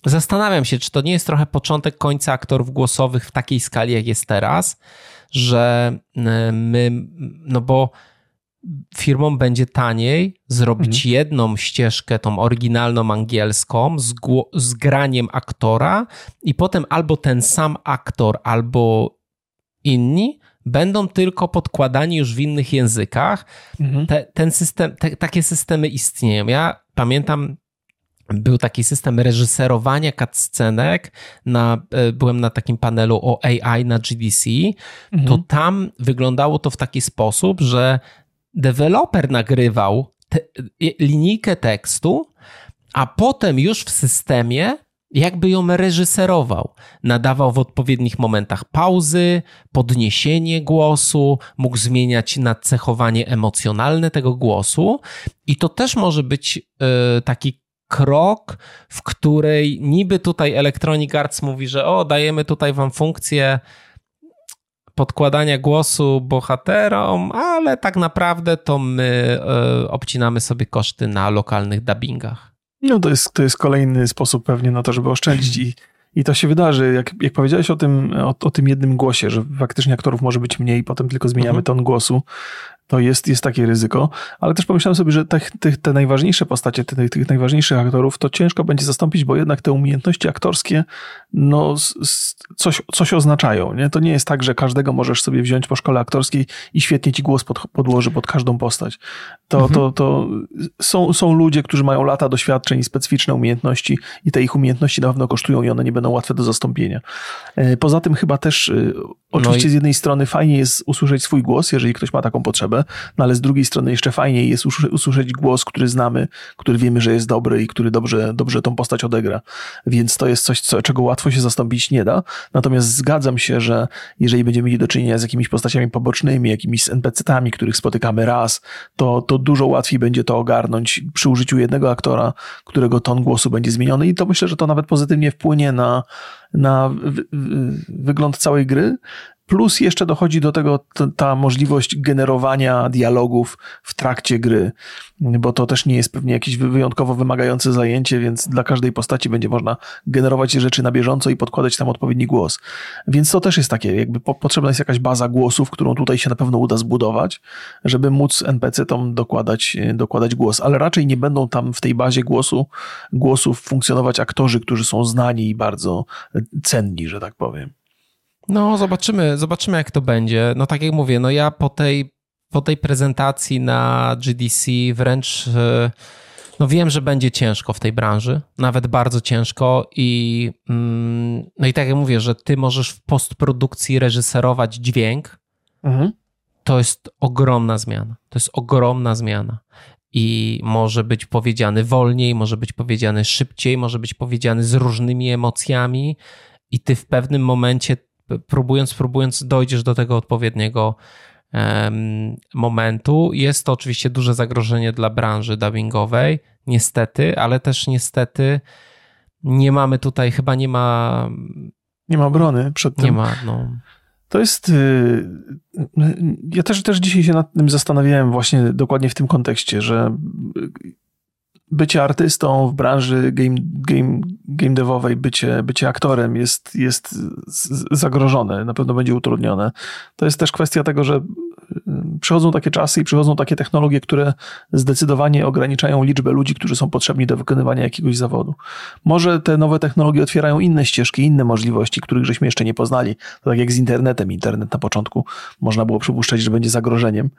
zastanawiam się, czy to nie jest trochę początek końca aktorów głosowych w takiej skali, jak jest teraz, że y, my, no bo firmom będzie taniej zrobić jedną ścieżkę, tą oryginalną angielską z, z graniem aktora i potem albo ten sam aktor, albo inni będą tylko podkładani już w innych językach, Mhm. te, ten system, te, takie systemy istnieją. Ja pamiętam, był taki system reżyserowania cutscenek, na, e, byłem na takim panelu o AI na GDC, Mhm. to tam wyglądało to w taki sposób, że deweloper nagrywał te, linijkę tekstu, a potem już w systemie jakby ją reżyserował. Nadawał w odpowiednich momentach pauzy, podniesienie głosu, mógł zmieniać nacechowanie emocjonalne tego głosu i to też może być e, taki krok, w której niby tutaj Electronic Arts mówi, że o, dajemy tutaj wam funkcję podkładania głosu bohaterom, ale tak naprawdę to my e, obcinamy sobie koszty na lokalnych dubbingach. No to jest, to jest kolejny sposób pewnie na to, żeby oszczędzić i, i to się wydarzy. Jak, jak powiedziałeś o tym, o, o tym jednym głosie, że faktycznie aktorów może być mniej, potem tylko zmieniamy Mhm. ton głosu, to jest, jest takie ryzyko. Ale też pomyślałem sobie, że te, te, te najważniejsze postacie, te, tych najważniejszych aktorów, to ciężko będzie zastąpić, bo jednak te umiejętności aktorskie no, coś, coś oznaczają. Nie? To nie jest tak, że każdego możesz sobie wziąć po szkole aktorskiej i świetnie ci głos pod, podłoży pod każdą postać. To, Mhm. to, to są, są ludzie, którzy mają lata doświadczeń i specyficzne umiejętności i te ich umiejętności na pewno kosztują i one nie będą łatwe do zastąpienia. E, Poza tym chyba też e, oczywiście No i- z jednej strony fajnie jest usłyszeć swój głos, jeżeli ktoś ma taką potrzebę, no ale z drugiej strony jeszcze fajniej jest usły- usłyszeć głos, który znamy, który wiemy, że jest dobry i który dobrze, dobrze tą postać odegra. Więc to jest coś, co, czego łatwo się zastąpić nie da. Natomiast zgadzam się, że jeżeli będziemy mieli do czynienia z jakimiś postaciami pobocznymi, jakimiś NPC-tami, których spotykamy raz, to, to dużo łatwiej będzie to ogarnąć przy użyciu jednego aktora, którego ton głosu będzie zmieniony i to myślę, że to nawet pozytywnie wpłynie na, na wy, wy, wygląd całej gry. Plus jeszcze dochodzi do tego ta możliwość generowania dialogów w trakcie gry, bo to też nie jest pewnie jakieś wy- wyjątkowo wymagające zajęcie, więc dla każdej postaci będzie można generować rzeczy na bieżąco i podkładać tam odpowiedni głos. Więc to też jest takie, jakby po, potrzebna jest jakaś baza głosów, którą tutaj się na pewno uda zbudować, żeby móc NPC-tom dokładać, dokładać głos, ale raczej nie będą tam w tej bazie głosu, głosów funkcjonować aktorzy, którzy są znani i bardzo e, cenni, że tak powiem. No, zobaczymy, zobaczymy jak to będzie. No tak jak mówię, no ja po tej, po tej prezentacji na GDC wręcz e, no wiem, że będzie ciężko w tej branży, nawet bardzo ciężko i mm, no i tak jak mówię, że ty możesz w postprodukcji reżyserować dźwięk, Mhm. to jest ogromna zmiana. To jest ogromna zmiana. i może być powiedziany wolniej, może być powiedziany szybciej, może być powiedziany z różnymi emocjami, i ty w pewnym momencie, próbując, próbując, dojdziesz do tego odpowiedniego momentu. Jest to oczywiście duże zagrożenie dla branży dubbingowej, niestety, ale też niestety nie mamy tutaj, chyba nie ma. Nie ma obrony przed tym. Nie ma, no. To jest. Y, ja też, też dzisiaj się nad tym zastanawiałem, właśnie dokładnie w tym kontekście, że bycie artystą w branży game, game, game devowej, bycie, bycie aktorem jest, jest zagrożone, na pewno będzie utrudnione. To jest też kwestia tego, że przychodzą takie czasy i przychodzą takie technologie, które zdecydowanie ograniczają liczbę ludzi, którzy są potrzebni do wykonywania jakiegoś zawodu. Może te nowe technologie otwierają inne ścieżki, inne możliwości, których żeśmy jeszcze nie poznali. To tak jak z internetem. Internet na początku można było przypuszczać, że będzie zagrożeniem,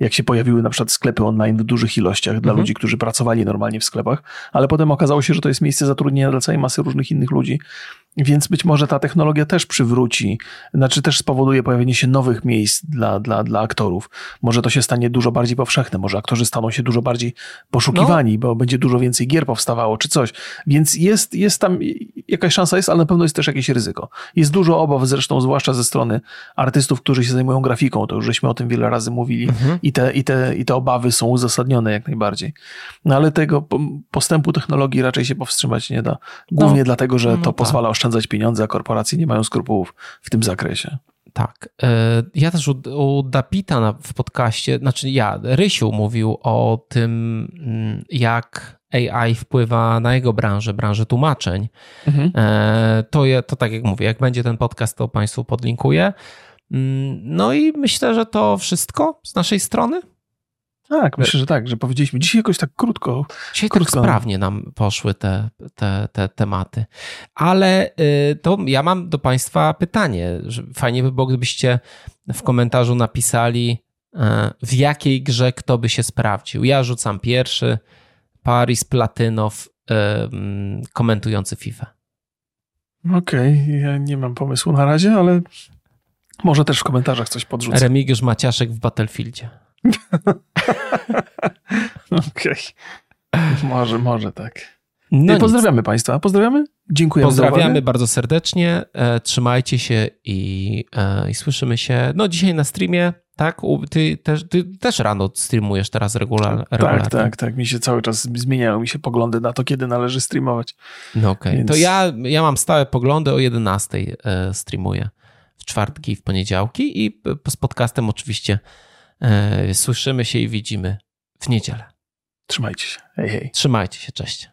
jak się pojawiły na przykład sklepy online w dużych ilościach dla mhm. ludzi, którzy pracowali normalnie w sklepach, ale potem okazało się, że to jest miejsce zatrudnienia dla całej masy różnych innych ludzi, więc być może ta technologia też przywróci, znaczy też spowoduje pojawienie się nowych miejsc dla, dla, dla aktorów. Może to się stanie dużo bardziej powszechne, może aktorzy staną się dużo bardziej poszukiwani, no. bo będzie dużo więcej gier powstawało czy coś. Więc jest, jest tam jakaś szansa jest, ale na pewno jest też jakieś ryzyko. Jest dużo obaw zresztą, zwłaszcza ze strony artystów, którzy się zajmują grafiką, to już żeśmy o tym wiele razy mówili mhm. i, te, i, te, i te obawy są uzasadnione jak najbardziej. No ale tego postępu technologii raczej się powstrzymać nie da. Głównie no. dlatego, że to no, pozwala tak oszczędzać pieniądze, a korporacje nie mają skrupułów w tym zakresie. Tak. E, ja też u, u Dapita w podcaście, znaczy ja, Rysiu mówił o tym, mm, jak AI wpływa na jego branżę, branżę tłumaczeń. Mhm. E, to, je, to tak jak mówię, jak będzie ten podcast, to Państwu podlinkuję. Mm, no i myślę, że to wszystko z naszej strony. Tak, myślę, że tak, że powiedzieliśmy dzisiaj jakoś tak krótko. Dzisiaj tak krótko. tak sprawnie nam poszły te, te, te tematy. Ale y, to ja mam do Państwa pytanie. Fajnie by było, gdybyście w komentarzu napisali, y, w jakiej grze kto by się sprawdził. Ja rzucam pierwszy, Paris Platynow mm, komentujący FIFA. Okej, okay, ja nie mam pomysłu na razie, ale może też w komentarzach coś podrzucę. Remigiusz Maciaszek w Battlefieldzie. <laughs> Okej. Okay. Może, może tak. No pozdrawiamy nic. Państwa. Pozdrawiamy. Dziękujemy. Pozdrawiamy bardzo serdecznie. E, trzymajcie się i, e, i słyszymy się. No dzisiaj na streamie, tak? Ty też, ty też rano streamujesz teraz regular, regularnie. Tak, tak, tak. Mi się cały czas zmieniają mi się poglądy na to, kiedy należy streamować. No okej. Okay. Więc... To ja, ja mam stałe poglądy o 11 e, streamuję. W czwartki i w poniedziałki i z podcastem oczywiście E, słyszymy się i widzimy w niedzielę. Trzymajcie się. Hej, hej. Trzymajcie się. Cześć.